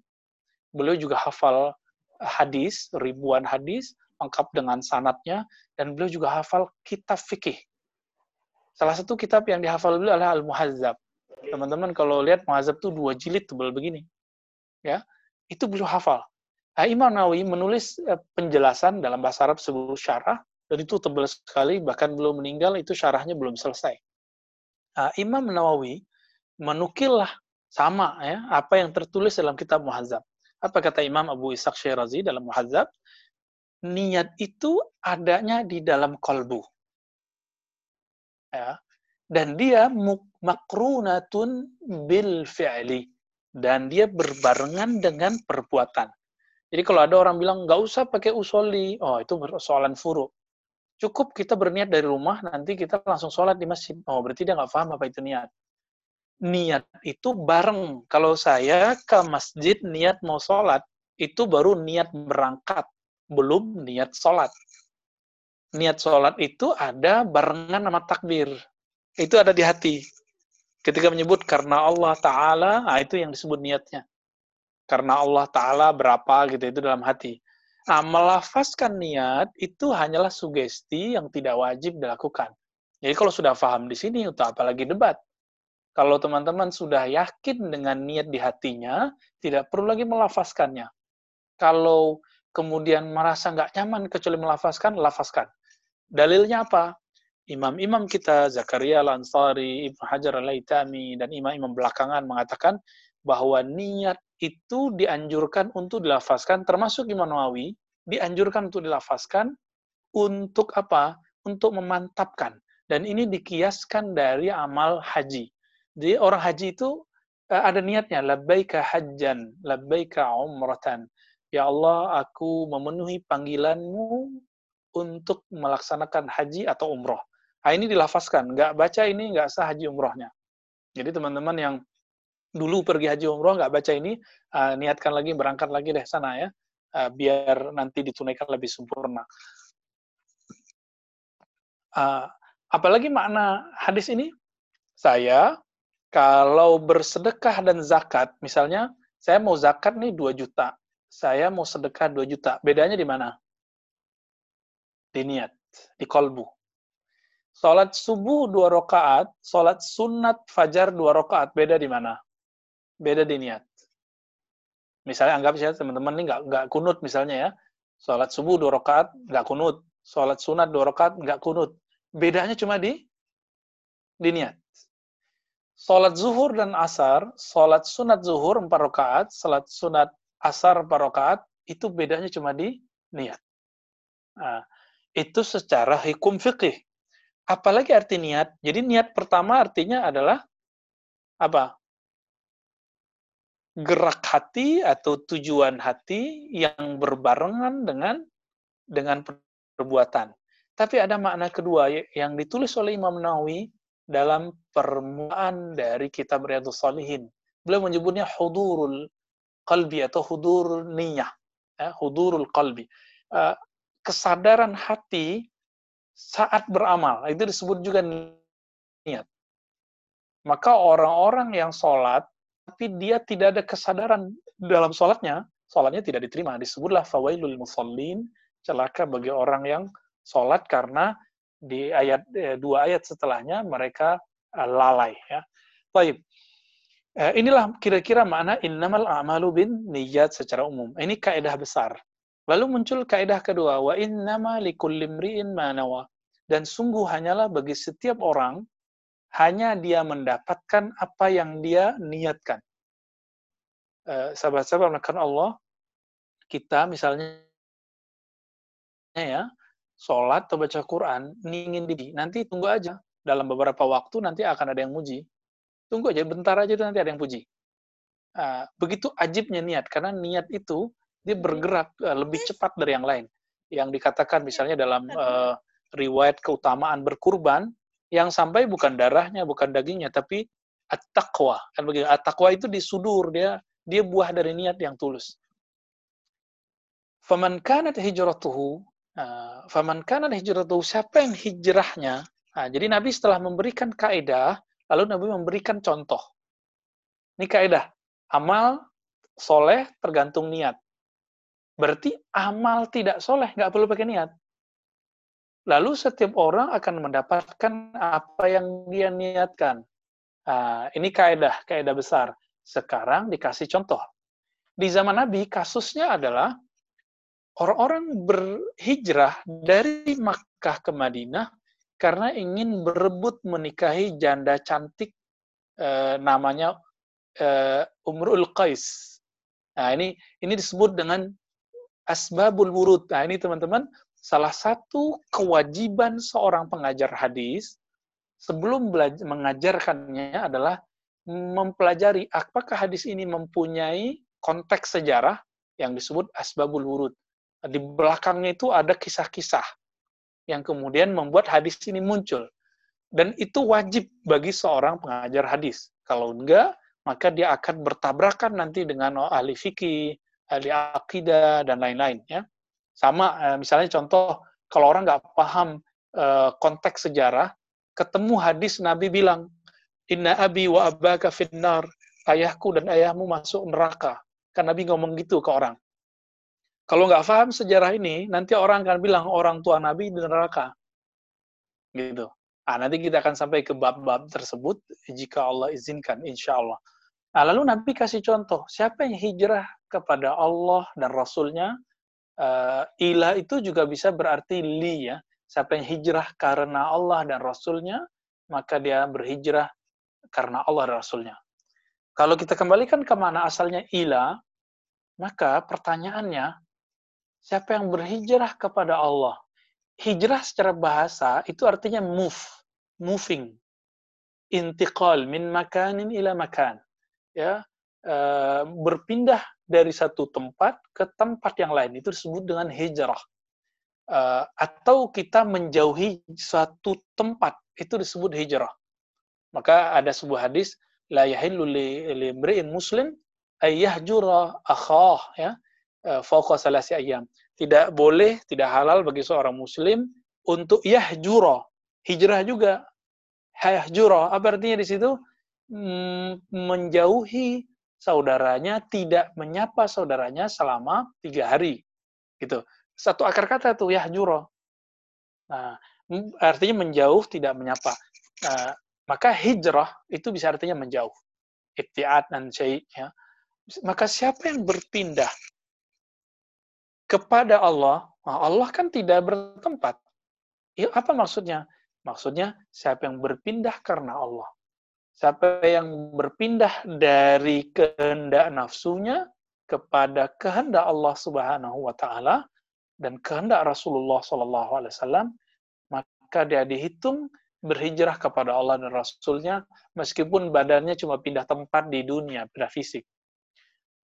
beliau juga hafal hadis, ribuan hadis, lengkap dengan sanatnya, dan beliau juga hafal kitab fikih. Salah satu kitab yang dihafal beliau adalah Al-Muhazzab. Teman-teman kalau lihat Muhazzab itu dua jilid tebal begini. Ya. itu belum hafal. Nah, Imam Nawawi menulis eh, penjelasan dalam bahasa Arab sebuah syarah, dan itu tebal sekali, bahkan belum meninggal, itu syarahnya belum selesai. Nah, Imam Nawawi menukillah sama ya apa yang tertulis dalam kitab Muhazzab. Apa kata Imam Abu Ishaq Syirazi dalam Muhazzab? Niat itu adanya di dalam kolbu. Ya. Dan dia makrunatun bil fi'li. Dan dia berbarengan dengan perbuatan. Jadi kalau ada orang bilang, nggak usah pakai usoli, oh itu persoalan furu. Cukup kita berniat dari rumah, nanti kita langsung sholat di masjid. Oh berarti dia nggak paham apa itu niat. Niat itu bareng. Kalau saya ke masjid niat mau sholat, itu baru niat berangkat, belum niat sholat. Niat sholat itu ada barengan sama takbir. Itu ada di hati. Ketika menyebut karena Allah Ta'ala, nah itu yang disebut niatnya karena Allah Ta'ala berapa gitu itu dalam hati. Nah, melafazkan niat itu hanyalah sugesti yang tidak wajib dilakukan. Jadi kalau sudah paham di sini, untuk apalagi debat. Kalau teman-teman sudah yakin dengan niat di hatinya, tidak perlu lagi melafazkannya. Kalau kemudian merasa nggak nyaman kecuali melafazkan, lafazkan. Dalilnya apa? Imam-imam kita, Zakaria al-Ansari, Ibn Hajar al-Laitami, dan imam-imam belakangan mengatakan bahwa niat itu dianjurkan untuk dilafazkan, termasuk Imam Nawawi, dianjurkan untuk dilafazkan untuk apa? Untuk memantapkan. Dan ini dikiaskan dari amal haji. Jadi orang haji itu eh, ada niatnya, labbaika hajjan, labbaika umratan. Ya Allah, aku memenuhi panggilanmu untuk melaksanakan haji atau umroh. Nah, ini dilafazkan, nggak baca ini nggak sah haji umrohnya. Jadi teman-teman yang dulu pergi haji umroh nggak baca ini uh, niatkan lagi berangkat lagi deh sana ya. Uh, biar nanti ditunaikan lebih sempurna. Uh, apalagi makna hadis ini? Saya kalau bersedekah dan zakat misalnya saya mau zakat nih 2 juta saya mau sedekah 2 juta bedanya di mana di niat di kolbu Salat subuh dua rakaat, salat sunat fajar dua rakaat, beda di mana? beda di niat. Misalnya anggap saja teman-teman ini nggak nggak kunut misalnya ya, sholat subuh dua rakaat nggak kunut, sholat sunat dua rakaat nggak kunut. Bedanya cuma di di niat. Sholat zuhur dan asar, sholat sunat zuhur empat rakaat, sholat sunat asar empat rakaat, itu bedanya cuma di niat. Nah, itu secara hukum fikih. Apalagi arti niat. Jadi niat pertama artinya adalah apa? gerak hati atau tujuan hati yang berbarengan dengan dengan perbuatan. Tapi ada makna kedua yang ditulis oleh Imam Nawawi dalam permulaan dari kitab Riyadhus Salihin. Beliau menyebutnya hudurul qalbi atau hudur niyah. Ya, hudurul qalbi. Uh, kesadaran hati saat beramal. Itu disebut juga niat. Maka orang-orang yang sholat tapi dia tidak ada kesadaran dalam sholatnya, sholatnya tidak diterima. Disebutlah fawailul musallin, celaka bagi orang yang sholat karena di ayat eh, dua ayat setelahnya mereka eh, lalai. Ya. Baik. Eh, inilah kira-kira makna innamal a'malu bin niyat secara umum. Ini kaidah besar. Lalu muncul kaidah kedua, wa innama likulli imri'in ma Dan sungguh hanyalah bagi setiap orang hanya dia mendapatkan apa yang dia niatkan. Eh, sahabat-sahabat menekan Allah, kita misalnya ya, sholat atau baca Quran, ingin di nanti tunggu aja. Dalam beberapa waktu nanti akan ada yang muji. Tunggu aja, bentar aja itu nanti ada yang puji. Uh, begitu ajibnya niat, karena niat itu dia bergerak uh, lebih cepat dari yang lain. Yang dikatakan misalnya dalam uh, riwayat keutamaan berkurban, yang sampai bukan darahnya, bukan dagingnya, tapi at-taqwa. Kan begitu. At-taqwa itu di sudur, dia dia buah dari niat yang tulus. Faman kanat hijratuhu, uh, faman kanat hijratuhu, siapa yang hijrahnya? Nah, jadi Nabi setelah memberikan kaidah, lalu Nabi memberikan contoh. Ini kaidah. Amal soleh tergantung niat. Berarti amal tidak soleh, nggak perlu pakai niat. Lalu setiap orang akan mendapatkan apa yang dia niatkan. Nah, ini kaidah, kaidah besar. Sekarang dikasih contoh. di zaman Nabi kasusnya adalah orang-orang berhijrah dari Makkah ke Madinah karena ingin berebut menikahi janda cantik eh, namanya eh, Umrul Qais. Nah, ini ini disebut dengan asbabul wurud. Nah, ini teman-teman salah satu kewajiban seorang pengajar hadis sebelum belajar mengajarkannya adalah mempelajari apakah hadis ini mempunyai konteks sejarah yang disebut asbabul wurud. Di belakangnya itu ada kisah-kisah yang kemudian membuat hadis ini muncul. Dan itu wajib bagi seorang pengajar hadis. Kalau enggak, maka dia akan bertabrakan nanti dengan ahli fikih, ahli akidah, dan lain-lain. Ya. Sama, eh, misalnya contoh, kalau orang nggak paham eh, konteks sejarah, ketemu hadis Nabi bilang, Inna abi wa abaka finnar, ayahku dan ayahmu masuk neraka. Kan Nabi ngomong gitu ke orang. Kalau nggak paham sejarah ini, nanti orang akan bilang orang tua Nabi di neraka. Gitu. Nah, nanti kita akan sampai ke bab-bab tersebut jika Allah izinkan, insya Allah. Nah, lalu Nabi kasih contoh, siapa yang hijrah kepada Allah dan Rasulnya, uh, ilah itu juga bisa berarti li ya. Siapa yang hijrah karena Allah dan Rasulnya, maka dia berhijrah karena Allah dan Rasulnya. Kalau kita kembalikan ke mana asalnya ilah, maka pertanyaannya, siapa yang berhijrah kepada Allah? Hijrah secara bahasa itu artinya move, moving. Intiqal min makanin ila makan. Ya, e, berpindah dari satu tempat ke tempat yang lain itu disebut dengan hijrah. E, atau kita menjauhi suatu tempat itu disebut hijrah. Maka ada sebuah hadis la yahillu li, li muslim ayyahjura akhah ya fauqa salasi ayam. Tidak boleh, tidak halal bagi seorang muslim untuk yahjura, hijrah juga. Yahjura, apa artinya di situ? Mm, menjauhi saudaranya, tidak menyapa saudaranya selama tiga hari. Gitu. Satu akar kata tuh yahjura. Nah, artinya menjauh, tidak menyapa. Nah, maka hijrah itu bisa artinya menjauh. Ibtiat dan syai' ya maka siapa yang berpindah kepada Allah, nah Allah kan tidak bertempat. Ya, apa maksudnya? Maksudnya siapa yang berpindah karena Allah. Siapa yang berpindah dari kehendak nafsunya kepada kehendak Allah Subhanahu wa taala dan kehendak Rasulullah wasallam, maka dia dihitung berhijrah kepada Allah dan Rasulnya meskipun badannya cuma pindah tempat di dunia, pada fisik.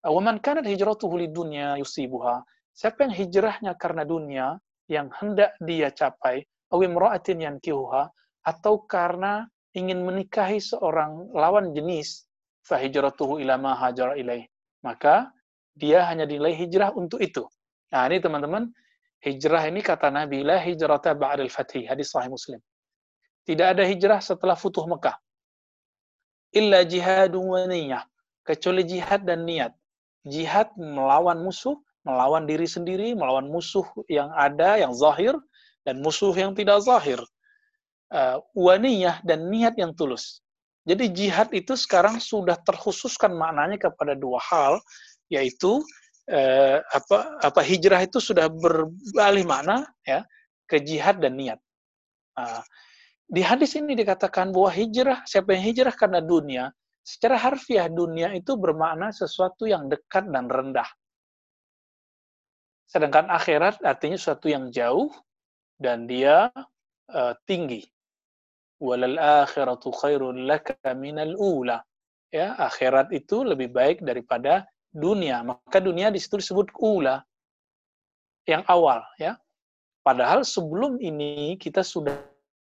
Waman kanat hijratuhu dunya yusibuha. Siapa yang hijrahnya karena dunia yang hendak dia capai, aw imra'atin yankihuha atau karena ingin menikahi seorang lawan jenis, fa hijratuhu ila ma hajara ilaih. Maka dia hanya dinilai hijrah untuk itu. Nah, ini teman-teman, hijrah ini kata Nabi, la hijrata ba'dal fathi, hadis sahih Muslim. Tidak ada hijrah setelah futuh Mekah. Illa jihadun wa niyah. Kecuali jihad dan niat jihad melawan musuh, melawan diri sendiri, melawan musuh yang ada, yang zahir, dan musuh yang tidak zahir. Uh, waniyah dan niat yang tulus. Jadi jihad itu sekarang sudah terkhususkan maknanya kepada dua hal, yaitu uh, apa apa hijrah itu sudah berbalik makna ya ke jihad dan niat. Uh, di hadis ini dikatakan bahwa hijrah siapa yang hijrah karena dunia Secara harfiah dunia itu bermakna sesuatu yang dekat dan rendah. Sedangkan akhirat artinya sesuatu yang jauh dan dia uh, tinggi. Walal akhiratu khairun laka minal ula. Ya, akhirat itu lebih baik daripada dunia. Maka dunia di situ disebut ula. Yang awal, ya. Padahal sebelum ini kita sudah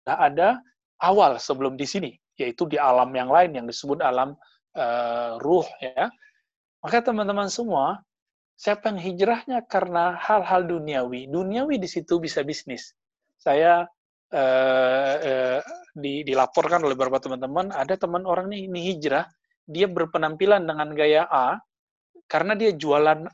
ada awal sebelum di sini yaitu di alam yang lain yang disebut alam uh, ruh ya. Maka teman-teman semua, siapa yang hijrahnya karena hal-hal duniawi, duniawi di situ bisa bisnis. Saya uh, uh, di, dilaporkan oleh beberapa teman-teman, ada teman orang nih ini hijrah, dia berpenampilan dengan gaya A karena dia jualan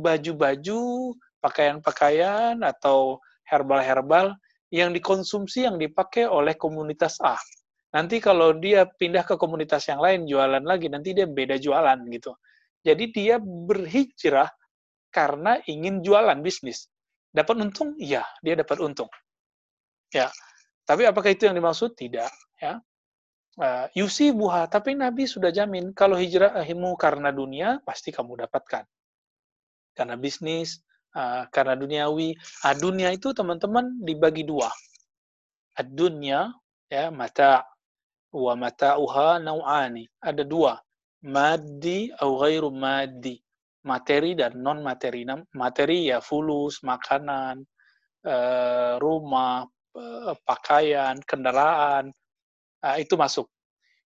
baju-baju, pakaian-pakaian atau herbal-herbal yang dikonsumsi yang dipakai oleh komunitas A. Nanti kalau dia pindah ke komunitas yang lain jualan lagi, nanti dia beda jualan gitu. Jadi dia berhijrah karena ingin jualan bisnis. Dapat untung? Iya, dia dapat untung. Ya. Tapi apakah itu yang dimaksud? Tidak, ya. Uh, Yusi buha, tapi Nabi sudah jamin kalau hijrahmu karena dunia pasti kamu dapatkan. Karena bisnis, uh, karena duniawi. Uh, dunia itu teman-teman dibagi dua. Ad-dunya ya mata wa mata'uha nau'ani. Ada dua. Maddi atau ghairu maddi. Materi dan non materi. Materi ya fulus, makanan, uh, rumah, uh, pakaian, kendaraan, uh, itu masuk.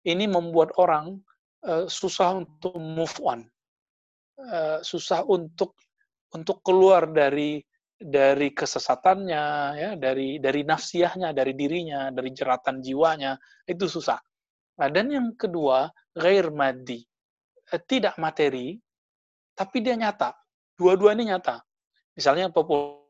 Ini membuat orang uh, susah untuk move on, susah untuk untuk keluar dari dari kesesatannya, ya, dari dari nafsiyahnya, dari dirinya, dari jeratan jiwanya, itu susah. Nah, dan yang kedua, ghair madi, tidak materi, tapi dia nyata. Dua-dua ini nyata. Misalnya popul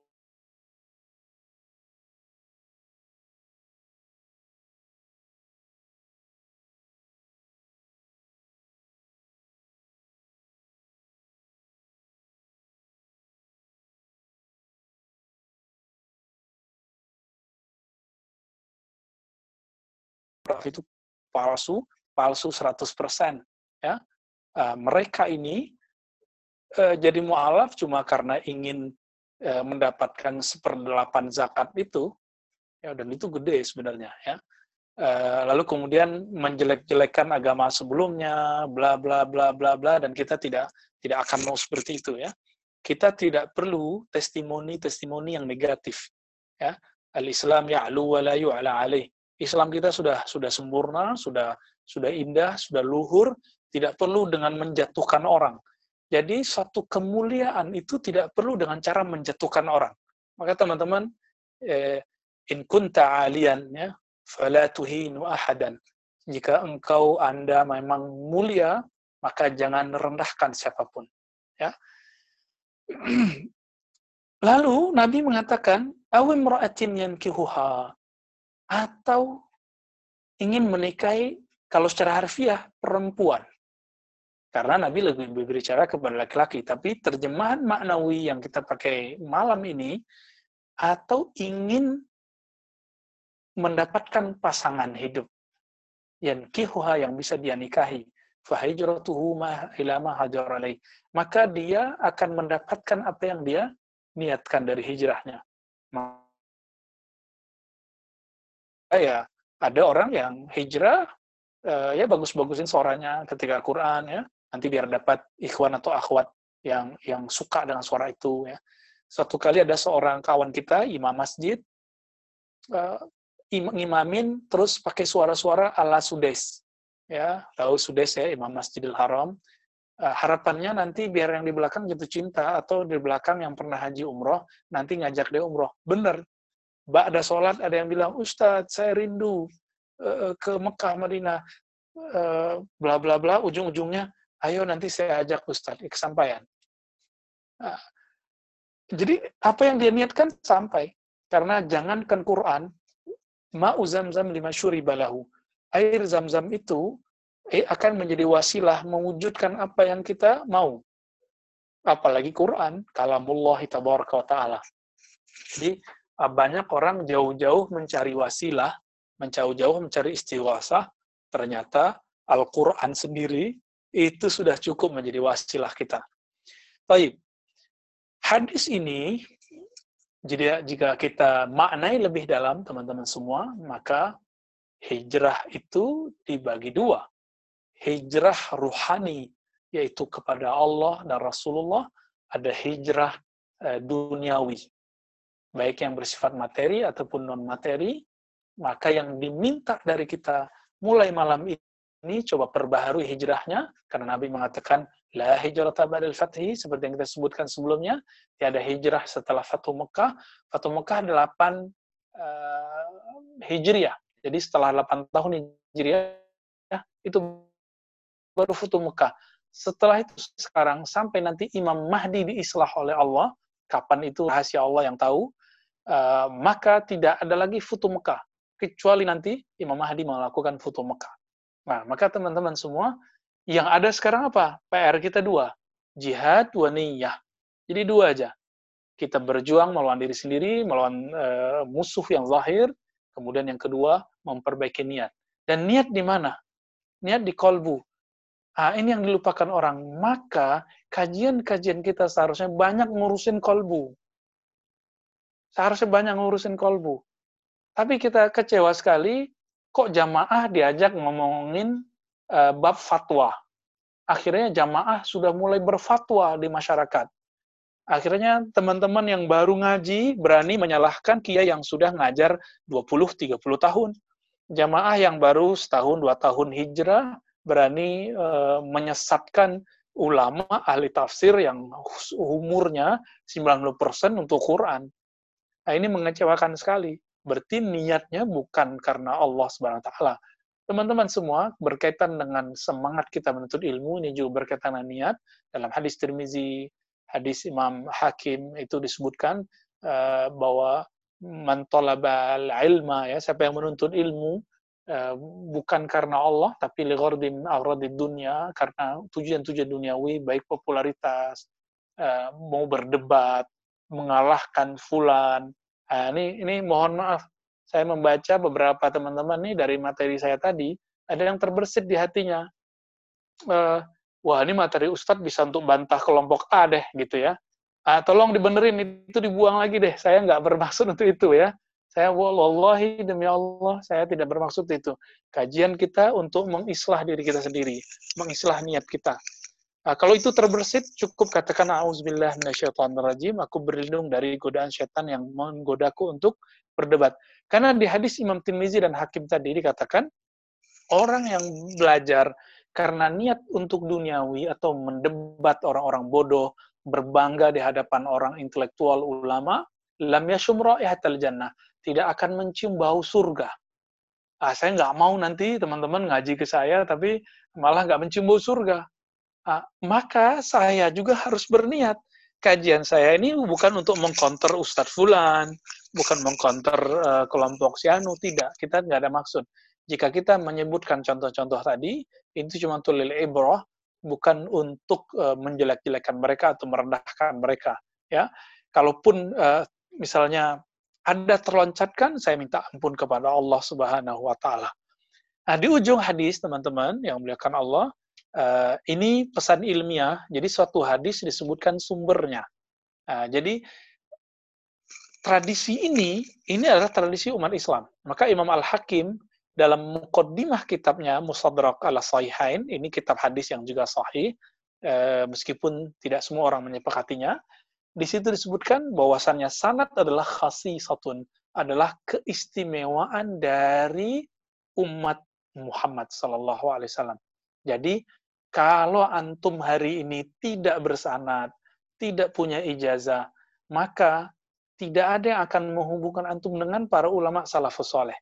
itu palsu, palsu 100%. Ya. Uh, mereka ini uh, jadi mu'alaf cuma karena ingin uh, mendapatkan seperdelapan zakat itu, ya dan itu gede sebenarnya. ya. Uh, lalu kemudian menjelek-jelekan agama sebelumnya, bla bla bla bla bla, dan kita tidak tidak akan mau seperti itu ya. Kita tidak perlu testimoni-testimoni yang negatif. Ya, al-Islam ya'lu wa la yu'ala alaih. Islam kita sudah sudah sempurna, sudah sudah indah, sudah luhur, tidak perlu dengan menjatuhkan orang. Jadi satu kemuliaan itu tidak perlu dengan cara menjatuhkan orang. Maka teman-teman, eh, in kunta alian ya, fala tuhinu ahadan. Jika engkau Anda memang mulia, maka jangan rendahkan siapa pun. Ya. [CLEARS THROAT] Lalu Nabi mengatakan, awim ra'atin yankihuha atau ingin menikahi kalau secara harfiah perempuan. Karena Nabi lebih berbicara kepada laki-laki, tapi terjemahan maknawi yang kita pakai malam ini atau ingin mendapatkan pasangan hidup. Yang kihuha yang bisa dia nikahi. Maka dia akan mendapatkan apa yang dia niatkan dari hijrahnya ya ada orang yang hijrah uh, ya bagus-bagusin suaranya ketika Quran ya. Nanti biar dapat ikhwan atau akhwat yang yang suka dengan suara itu ya. Suatu kali ada seorang kawan kita imam masjid uh, imamin terus pakai suara-suara ala sudes ya. Tahu sudes ya imam masjidil haram. Uh, harapannya nanti biar yang di belakang jatuh cinta atau di belakang yang pernah haji umroh nanti ngajak dia umroh. Bener Ba'da sholat ada yang bilang, Ustadz, saya rindu uh, ke Mekah, Madinah, uh, bla bla bla, ujung-ujungnya, ayo nanti saya ajak Ustadz, kesampaian. Nah, jadi apa yang dia niatkan sampai. Karena jangankan Quran, ma'u zam-zam lima syuri balahu. Air zam-zam itu eh, akan menjadi wasilah mewujudkan apa yang kita mau. Apalagi Quran, kalamullah tabaraka wa ta'ala. Jadi Ah, banyak orang jauh-jauh mencari wasilah, menjauh-jauh mencari istiwasa, ternyata Al-Quran sendiri itu sudah cukup menjadi wasilah kita. Baik, hadis ini jadi jika kita maknai lebih dalam teman-teman semua, maka hijrah itu dibagi dua. Hijrah ruhani, yaitu kepada Allah dan Rasulullah, ada hijrah eh, duniawi, baik yang bersifat materi ataupun non materi, maka yang diminta dari kita mulai malam ini coba perbaharui hijrahnya karena Nabi mengatakan la hijrata ba'dal fathi seperti yang kita sebutkan sebelumnya, tiada hijrah setelah Fatu Mekah. Fatu Mekah 8 uh, Hijriah. Jadi setelah 8 tahun Hijriah itu baru Fatu Mekah. Setelah itu sekarang sampai nanti Imam Mahdi diislah oleh Allah, kapan itu rahasia Allah yang tahu, uh, maka tidak ada lagi foto Mekah kecuali nanti Imam Mahdi melakukan foto Mekah. Nah, maka teman-teman semua Yang ada sekarang apa? PR kita dua. Jihad wa niyah. Jadi dua aja. Kita berjuang melawan diri sendiri, melawan uh, musuh yang zahir. Kemudian yang kedua, memperbaiki niat. Dan niat di mana? Niat di kolbu. Ah, ini yang dilupakan orang. Maka kajian-kajian kita seharusnya banyak ngurusin kolbu. Seharusnya banyak ngurusin kolbu. Tapi kita kecewa sekali, kok jamaah diajak ngomongin uh, bab fatwa. Akhirnya jamaah sudah mulai berfatwa di masyarakat. Akhirnya teman-teman yang baru ngaji berani menyalahkan kia yang sudah ngajar 20-30 tahun. Jamaah yang baru setahun, dua tahun hijrah berani uh, menyesatkan ulama ahli tafsir yang umurnya 90% untuk Quran. Nah, ini mengecewakan sekali. Berarti niatnya bukan karena Allah Subhanahu wa taala, Teman-teman semua berkaitan dengan semangat kita menuntut ilmu, ini juga berkaitan dengan niat. Dalam hadis Tirmizi, hadis Imam Hakim itu disebutkan uh, bahwa mantolabal ilma ya siapa yang menuntut ilmu bukan karena Allah tapi lighardin agradid dunia karena tujuan-tujuan duniawi baik popularitas uh, mau berdebat mengalahkan fulan nah, ini ini mohon maaf saya membaca beberapa teman-teman nih dari materi saya tadi, ada yang terbersit di hatinya. Wah ini materi Ustadz bisa untuk bantah kelompok A deh gitu ya. Uh, tolong dibenerin itu dibuang lagi deh. Saya nggak bermaksud untuk itu ya. Saya wallahi demi Allah saya tidak bermaksud itu. Kajian kita untuk mengislah diri kita sendiri, mengislah niat kita. Uh, kalau itu terbersit, cukup katakan auzubillah minasyaitonirrajim, aku berlindung dari godaan setan yang menggodaku untuk berdebat. Karena di hadis Imam Tirmizi dan Hakim tadi dikatakan, orang yang belajar karena niat untuk duniawi atau mendebat orang-orang bodoh, berbangga di hadapan orang intelektual ulama, lam yashum ra'ihatal jannah, tidak akan mencium bau surga. Ah, saya nggak mau nanti teman-teman ngaji ke saya, tapi malah nggak mencium bau surga. Ah, maka saya juga harus berniat kajian saya ini bukan untuk mengkonter Ustadz Fulan, bukan mengkonter uh, kelompok Sianu, tidak. Kita nggak ada maksud. Jika kita menyebutkan contoh-contoh tadi, itu cuma tulil ibrah, bukan untuk uh, menjelek-jelekan mereka atau merendahkan mereka. Ya, kalaupun uh, misalnya ada terloncatkan, saya minta ampun kepada Allah Subhanahu Wa Taala. Nah, di ujung hadis, teman-teman yang melihatkan Allah, Uh, ini pesan ilmiah, jadi suatu hadis disebutkan sumbernya. Uh, jadi tradisi ini, ini adalah tradisi umat Islam. Maka Imam Al-Hakim dalam mukaddimah kitabnya Musadrak ala Sahihain, ini kitab hadis yang juga sahih, uh, meskipun tidak semua orang menyepakatinya, di situ disebutkan bahwasannya sanat adalah khasi satun, adalah keistimewaan dari umat Muhammad Sallallahu Alaihi Wasallam. Jadi kalau antum hari ini tidak bersanad, tidak punya ijazah, maka tidak ada yang akan menghubungkan antum dengan para ulama salafus soleh.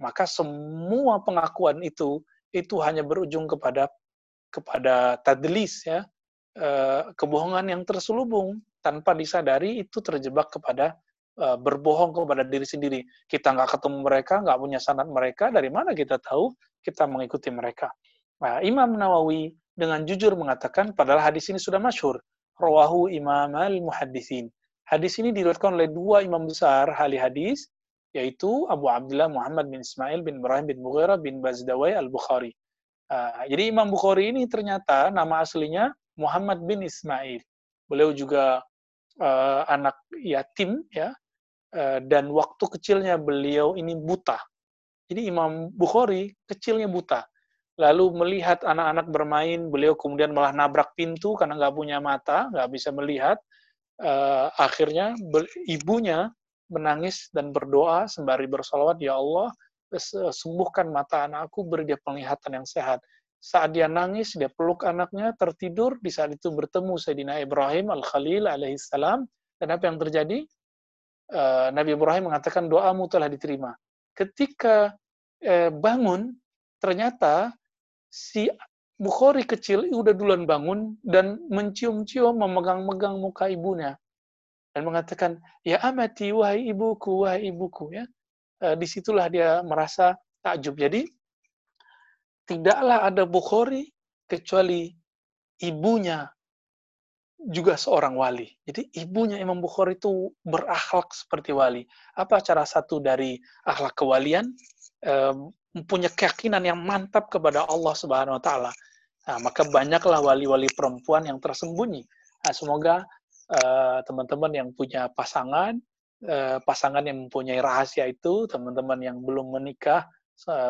Maka semua pengakuan itu itu hanya berujung kepada kepada tadlis ya, eh, kebohongan yang terselubung tanpa disadari itu terjebak kepada eh, berbohong kepada diri sendiri. Kita nggak ketemu mereka, nggak punya sanad mereka, dari mana kita tahu kita mengikuti mereka? Nah, Imam Nawawi dengan jujur mengatakan, padahal hadis ini sudah masyhur. Rawahu Imam al-Muhaddisin. Hadis ini diriwayatkan oleh dua imam besar ahli hadis, yaitu Abu Abdullah Muhammad bin Ismail bin Ibrahim bin Mughirah bin Bazdawai al-Bukhari. Uh, jadi Imam Bukhari ini ternyata nama aslinya Muhammad bin Ismail. Beliau juga uh, anak yatim ya uh, dan waktu kecilnya beliau ini buta. Jadi Imam Bukhari kecilnya buta lalu melihat anak-anak bermain, beliau kemudian malah nabrak pintu karena nggak punya mata, nggak bisa melihat. Uh, akhirnya ibunya menangis dan berdoa sembari bersolawat, Ya Allah, sembuhkan mata anakku, beri dia penglihatan yang sehat. Saat dia nangis, dia peluk anaknya, tertidur, di saat itu bertemu Sayyidina Ibrahim Al-Khalil alaihissalam, dan apa yang terjadi? Uh, Nabi Ibrahim mengatakan, doamu telah diterima. Ketika uh, bangun, ternyata si Bukhari kecil udah duluan bangun dan mencium-cium memegang-megang muka ibunya dan mengatakan ya amati wahai ibuku wahai ibuku ya e, di situlah dia merasa takjub jadi tidaklah ada Bukhari kecuali ibunya juga seorang wali. Jadi ibunya Imam Bukhari itu berakhlak seperti wali. Apa cara satu dari akhlak kewalian? Mempunyai keyakinan yang mantap kepada Allah Subhanahu wa taala. Nah, maka banyaklah wali-wali perempuan yang tersembunyi. Nah, semoga eh, teman-teman uh, yang punya pasangan, uh, pasangan yang mempunyai rahasia itu, teman-teman yang belum menikah,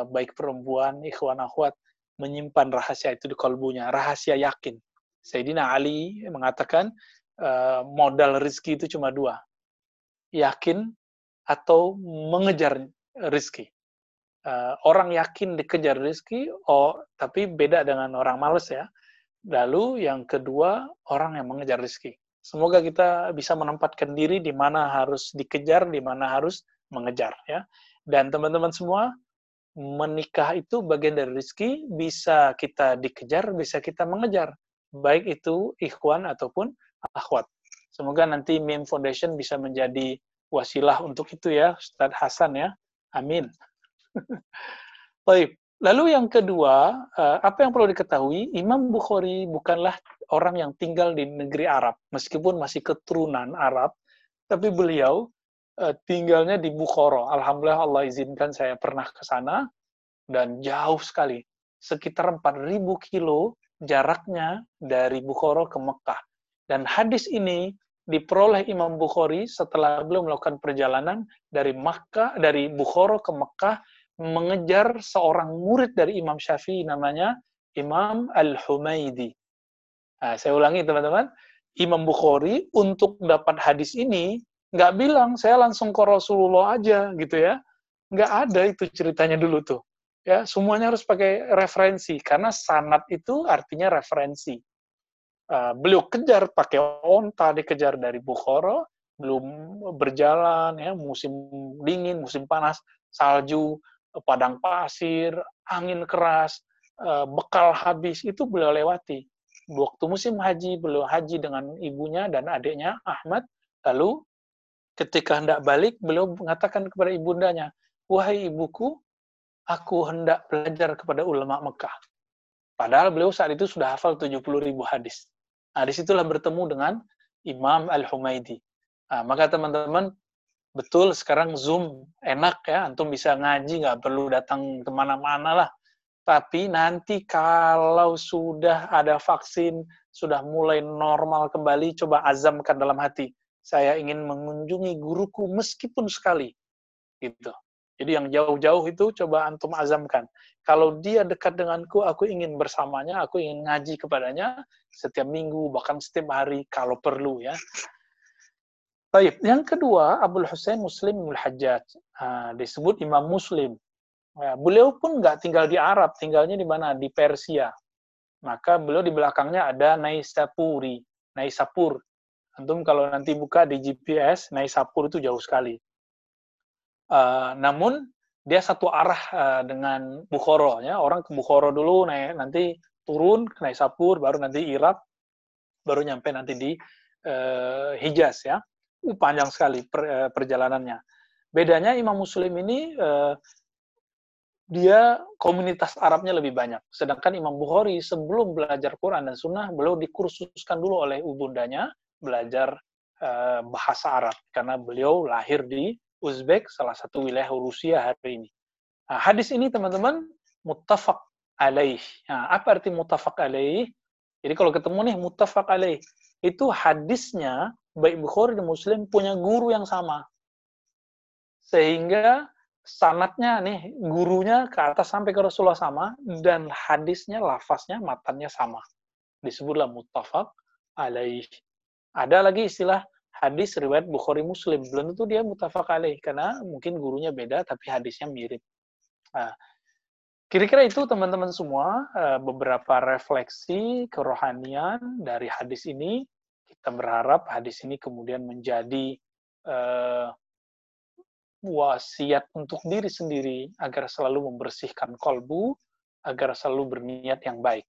baik perempuan, ikhwan akhwat, menyimpan rahasia itu di kalbunya, rahasia yakin Sayyidina Ali mengatakan uh, modal rizki itu cuma dua. Yakin atau mengejar rizki. Uh, orang yakin dikejar rizki, oh, tapi beda dengan orang males ya. Lalu yang kedua, orang yang mengejar rizki. Semoga kita bisa menempatkan diri di mana harus dikejar, di mana harus mengejar. ya. Dan teman-teman semua, menikah itu bagian dari rizki, bisa kita dikejar, bisa kita mengejar baik itu ikhwan ataupun akhwat. Semoga nanti Meme Foundation bisa menjadi wasilah untuk itu ya, Ustadz Hasan ya. Amin. [LAUGHS] Baik. Lalu yang kedua, eh, apa yang perlu diketahui, Imam Bukhari bukanlah orang yang tinggal di negeri Arab, meskipun masih keturunan Arab, tapi beliau eh, tinggalnya di Bukhara. Alhamdulillah Allah izinkan saya pernah ke sana, dan jauh sekali, sekitar 4.000 kilo jaraknya dari Bukhara ke Mekah. Dan hadis ini diperoleh Imam Bukhari setelah beliau melakukan perjalanan dari Makkah dari Bukhara ke Mekah mengejar seorang murid dari Imam Syafi'i namanya Imam Al-Humaidi. Nah, saya ulangi teman-teman, Imam Bukhari untuk dapat hadis ini nggak bilang saya langsung ke Rasulullah aja gitu ya. Nggak ada itu ceritanya dulu tuh. Ya semuanya harus pakai referensi. Karena sanat itu artinya referensi. Uh, beliau kejar pakai onta dikejar dari Bukhara belum berjalan ya musim dingin musim panas salju padang pasir angin keras uh, bekal habis itu beliau lewati. Waktu musim haji beliau haji dengan ibunya dan adiknya Ahmad lalu ketika hendak balik beliau mengatakan kepada ibundanya wahai ibuku aku hendak belajar kepada ulama Mekah. Padahal beliau saat itu sudah hafal 70 ribu hadis. Nah, di situlah bertemu dengan Imam Al-Humaidi. Nah, maka teman-teman, betul sekarang Zoom enak ya, antum bisa ngaji, nggak perlu datang ke mana-mana lah. Tapi nanti kalau sudah ada vaksin, sudah mulai normal kembali, coba azamkan dalam hati. Saya ingin mengunjungi guruku meskipun sekali. Gitu. Jadi yang jauh-jauh itu coba antum azamkan. Kalau dia dekat denganku, aku ingin bersamanya, aku ingin ngaji kepadanya setiap minggu, bahkan setiap hari kalau perlu ya. Baik, yang kedua, Abdul Hussein Muslim al Hajjaj. Nah, disebut Imam Muslim. Ya, beliau pun nggak tinggal di Arab, tinggalnya di mana? Di Persia. Maka beliau di belakangnya ada Naisapuri, Naisapur. Antum kalau nanti buka di GPS, Naisapur itu jauh sekali. Uh, namun dia satu arah uh, dengan Bukhara ya orang ke Bukhara dulu naik nanti turun ke Naisapur baru nanti Irak baru nyampe nanti di uh, Hijaz ya. Uh, panjang sekali per, uh, perjalanannya. Bedanya Imam Muslim ini uh, dia komunitas Arabnya lebih banyak. Sedangkan Imam Bukhari sebelum belajar Quran dan Sunnah beliau dikursuskan dulu oleh ibundanya belajar uh, bahasa Arab karena beliau lahir di Uzbek, salah satu wilayah Rusia hari ini. Nah, hadis ini teman-teman muttafaq alaih. Nah, apa arti muttafaq alaih? Jadi kalau ketemu nih muttafaq alaih, itu hadisnya baik Bukhari dan Muslim punya guru yang sama. Sehingga sanatnya nih gurunya ke atas sampai ke Rasulullah sama dan hadisnya lafaznya matannya sama. Disebutlah muttafaq alaih. Ada lagi istilah hadis riwayat Bukhari Muslim. Belum tentu dia mutafak alaih, karena mungkin gurunya beda, tapi hadisnya mirip. Nah, kira-kira itu teman-teman semua, eh, beberapa refleksi kerohanian dari hadis ini. Kita berharap hadis ini kemudian menjadi uh, wasiat untuk diri sendiri, agar selalu membersihkan kolbu, agar selalu berniat yang baik.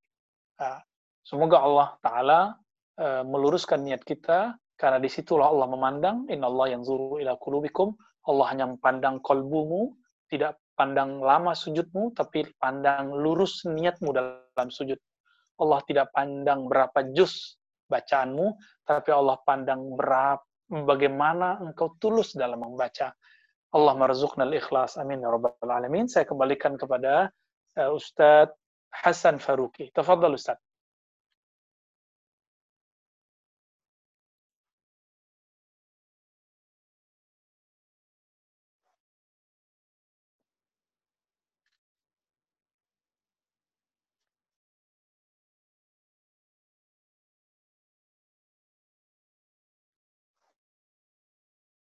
Nah, semoga Allah Ta'ala uh, meluruskan niat kita, karena di situlah Allah memandang, Inna Allah yang zuru ila kulubikum, Allah hanya memandang kolbumu, tidak pandang lama sujudmu, tapi pandang lurus niatmu dalam sujud. Allah tidak pandang berapa juz bacaanmu, tapi Allah pandang berapa bagaimana engkau tulus dalam membaca. Allah marzuqna al-ikhlas. Amin ya rabbal alamin. Saya kembalikan kepada uh, Ustadz Hasan Faruqi. Tafadhal Ustadz.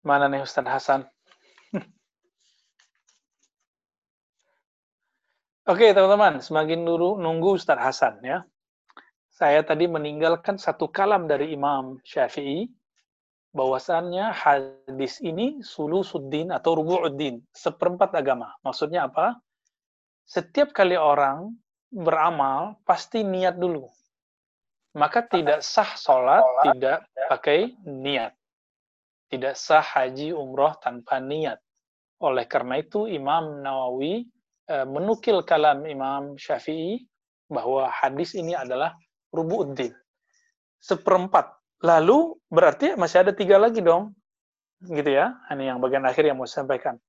Mana nih Ustaz Hasan? [LAUGHS] Oke teman-teman, semakin dulu nunggu Ustaz Hasan ya. Saya tadi meninggalkan satu kalam dari Imam Syafi'i, bahwasannya hadis ini sulusuddin atau rubu'uddin, seperempat agama. Maksudnya apa? Setiap kali orang beramal, pasti niat dulu. Maka tidak sah sholat, tidak pakai niat tidak sah haji umroh tanpa niat. Oleh karena itu Imam Nawawi e, menukil kalam Imam Syafi'i bahwa hadis ini adalah rubu'uddin. Seperempat. Lalu berarti masih ada tiga lagi dong. Gitu ya. Ini yang bagian akhir yang mau saya sampaikan.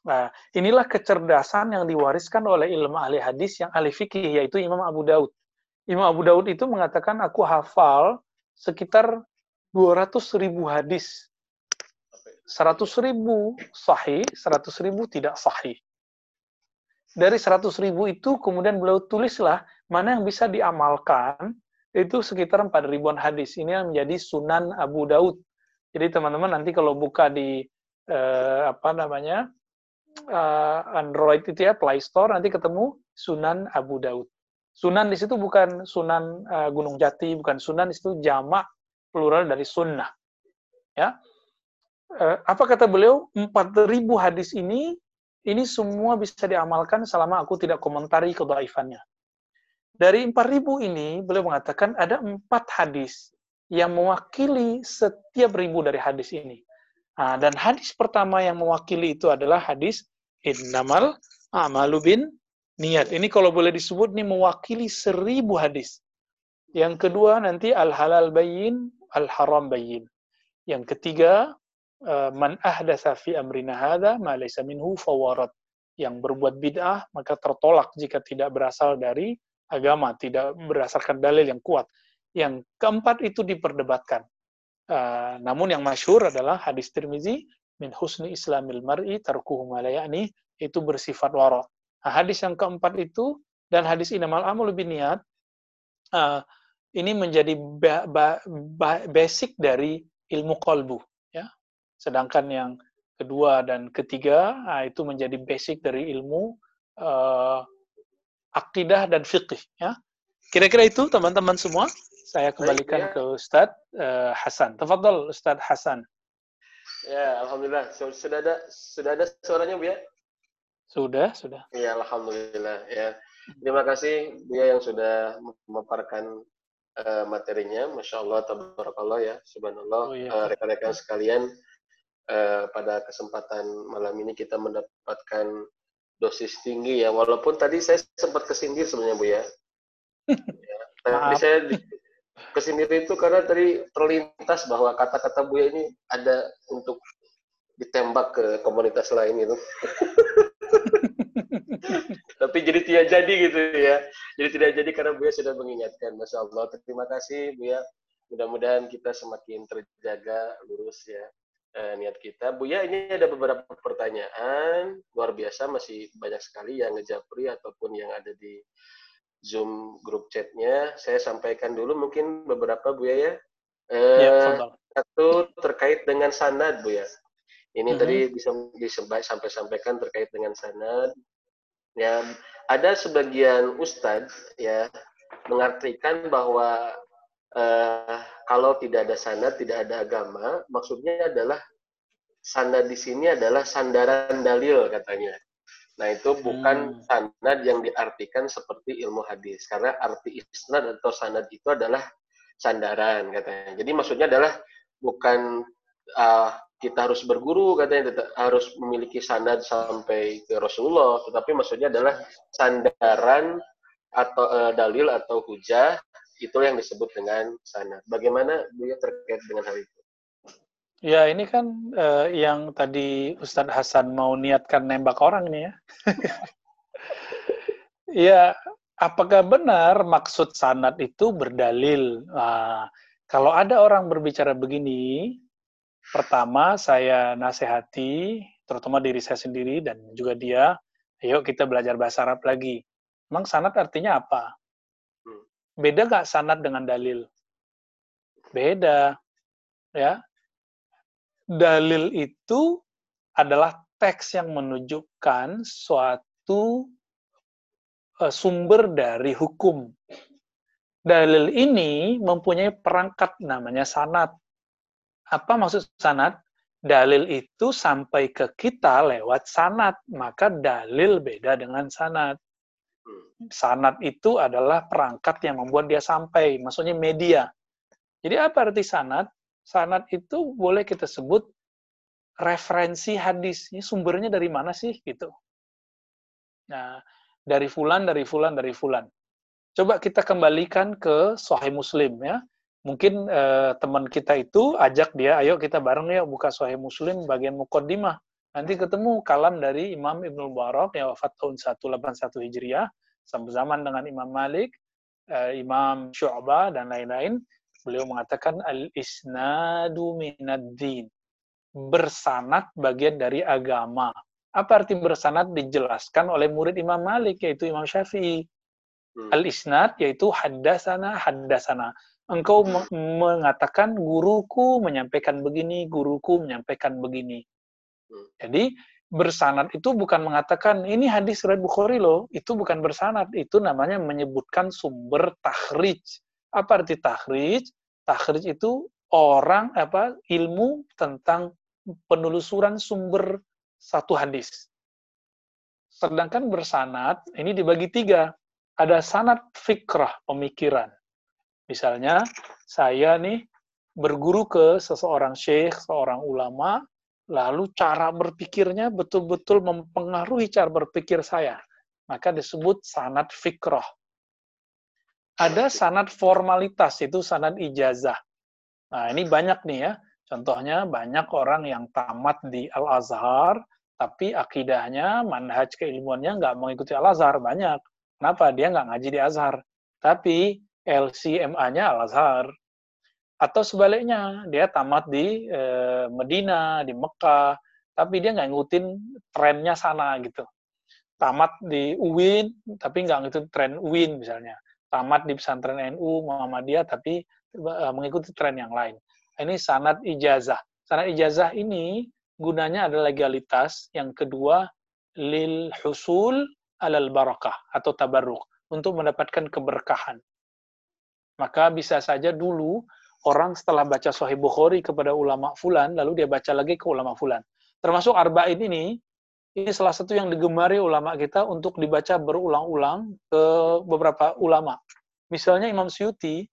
Nah, inilah kecerdasan yang diwariskan oleh ilmu ahli hadis yang ahli fikih, yaitu Imam Abu Daud. Imam Abu Daud itu mengatakan, aku hafal sekitar 200 ribu hadis 100 ribu sahih, 100 ribu tidak sahih. Dari 100 ribu itu kemudian beliau tulislah mana yang bisa diamalkan, itu sekitar 4 ribuan hadis. Ini yang menjadi sunan Abu Daud. Jadi teman-teman nanti kalau buka di eh, apa namanya eh, Android itu ya Play Store nanti ketemu Sunan Abu Daud. Sunan di situ bukan Sunan eh, Gunung Jati, bukan Sunan di situ jamak plural dari sunnah. Ya, apa kata beliau 4000 hadis ini ini semua bisa diamalkan selama aku tidak komentari kedaifannya. Dari 4000 ini beliau mengatakan ada empat hadis yang mewakili setiap ribu dari hadis ini. Nah, dan hadis pertama yang mewakili itu adalah hadis innamal amalu bin niat. Ini kalau boleh disebut ini mewakili seribu hadis. Yang kedua nanti al halal bayin, al haram bayin. Yang ketiga Eh, man ahdatsa fi amrina hadza ma laysa minhu fawarat yang berbuat bid'ah maka tertolak jika tidak berasal dari agama, tidak berdasarkan dalil yang kuat. Yang keempat itu diperdebatkan. Uh, namun yang masyhur adalah hadis Tirmizi min husni islamil mar'i tarkuhu ma itu bersifat wara. Nah, hadis yang keempat itu dan hadis inamal amul biniat uh, ini menjadi ba ba ba basic dari ilmu kolbu Sedangkan yang kedua dan ketiga nah, itu menjadi basic dari ilmu uh, akidah dan fikih. Ya. Kira-kira itu teman-teman semua. Saya kembalikan Baik, ya. ke Ustadz uh, Hasan. Tafadhol Ustadz Hasan. Ya, alhamdulillah. Sudah ada sudah ada suaranya, Bu ya? Sudah, sudah. Ya, alhamdulillah ya. Terima kasih Bu ya yang sudah memaparkan uh, materinya. Masya Allah, tabarakallah ya, subhanallah. Oh, iya. uh, rekan-rekan sekalian, eh, pada kesempatan malam ini kita mendapatkan dosis tinggi ya. Walaupun tadi saya sempat kesindir sebenarnya bu ya, [LAUGHS] ya tapi saya kesindir itu karena tadi terlintas bahwa kata-kata bu ya ini ada untuk ditembak ke komunitas lain itu. [LAUGHS] Tapi jadi tidak jadi gitu ya. Jadi tidak jadi karena bu ya sudah mengingatkan. Masya Allah. Terima kasih bu ya. Mudah-mudahan kita semakin terjaga lurus ya eh, niat kita. Bu ya, ini ada beberapa pertanyaan luar biasa, masih banyak sekali yang ngejapri ataupun yang ada di Zoom grup chatnya. Saya sampaikan dulu mungkin beberapa Bu ya. ya. Eh, ya satu terkait dengan sanad Bu ya. Ini mm -hmm. tadi bisa disampai sampai sampaikan terkait dengan sanad. Ya, ada sebagian ustadz ya mengartikan bahwa uh, kalau tidak ada sanad, tidak ada agama, maksudnya adalah sanad di sini adalah sandaran dalil katanya. Nah itu bukan hmm. sanad yang diartikan seperti ilmu hadis, karena arti isnad atau sanad itu adalah sandaran katanya. Jadi maksudnya adalah bukan uh, kita harus berguru katanya harus memiliki sanad sampai ke Rasulullah, tetapi maksudnya adalah sandaran atau uh, dalil atau hujah itu yang disebut dengan sanad. Bagaimana beliau terkait dengan hal itu? Ya, ini kan uh, yang tadi Ustadz Hasan mau niatkan nembak orang ini ya. [LAUGHS] ya, apakah benar maksud sanad itu berdalil? Nah, kalau ada orang berbicara begini, pertama saya nasihati, terutama diri saya sendiri dan juga dia, ayo kita belajar bahasa Arab lagi. Emang sanad artinya apa? Beda nggak sanad dengan dalil? Beda. Ya, dalil itu adalah teks yang menunjukkan suatu uh, sumber dari hukum. Dalil ini mempunyai perangkat namanya sanat. Apa maksud sanat? Dalil itu sampai ke kita lewat sanat, maka dalil beda dengan sanat. Sanat itu adalah perangkat yang membuat dia sampai, maksudnya media. Jadi apa arti sanat? sanad itu boleh kita sebut referensi hadis. Ini sumbernya dari mana sih gitu. Nah, dari fulan, dari fulan, dari fulan. Coba kita kembalikan ke Sahih Muslim ya. Mungkin eh, teman kita itu ajak dia, ayo kita bareng ya buka Sahih Muslim bagian mukaddimah. Nanti ketemu kalam dari Imam Ibnu Barak yang wafat tahun 181 Hijriah, sama zaman dengan Imam Malik, eh, Imam Syu'bah dan lain-lain Beliau mengatakan al-isnadu minad-din. Bersanat bagian dari agama. Apa arti bersanat dijelaskan oleh murid Imam Malik yaitu Imam Syafi'i. Hmm. Al-isnad yaitu haddasana haddasana. Engkau mengatakan guruku menyampaikan begini, guruku menyampaikan begini. Hmm. Jadi bersanat itu bukan mengatakan ini hadis riwayat Bukhari loh, itu bukan bersanat, itu namanya menyebutkan sumber tahrij apa arti takhrij? Takhrij itu orang apa ilmu tentang penelusuran sumber satu hadis. Sedangkan bersanat ini dibagi tiga. Ada sanat fikrah, pemikiran. Misalnya, saya nih berguru ke seseorang syekh, seorang ulama, lalu cara berpikirnya betul-betul mempengaruhi cara berpikir saya. Maka disebut sanat fikrah ada sanad formalitas, itu sanad ijazah. Nah, ini banyak nih ya. Contohnya banyak orang yang tamat di Al-Azhar, tapi akidahnya, manhaj keilmuannya nggak mengikuti Al-Azhar. Banyak. Kenapa? Dia nggak ngaji di Azhar. Tapi LCMA-nya Al-Azhar. Atau sebaliknya, dia tamat di e, Medina, di Mekah, tapi dia nggak ngikutin trennya sana gitu. Tamat di UIN, tapi nggak ngikutin tren UIN misalnya tamat di pesantren NU Muhammadiyah tapi uh, mengikuti tren yang lain. Ini sanad ijazah. Sanad ijazah ini gunanya adalah legalitas. Yang kedua, lil husul alal barakah atau tabarruk untuk mendapatkan keberkahan. Maka bisa saja dulu orang setelah baca Sahih Bukhari kepada ulama fulan, lalu dia baca lagi ke ulama fulan. Termasuk arba'in ini ini salah satu yang digemari ulama kita untuk dibaca berulang-ulang ke beberapa ulama. Misalnya Imam Syuti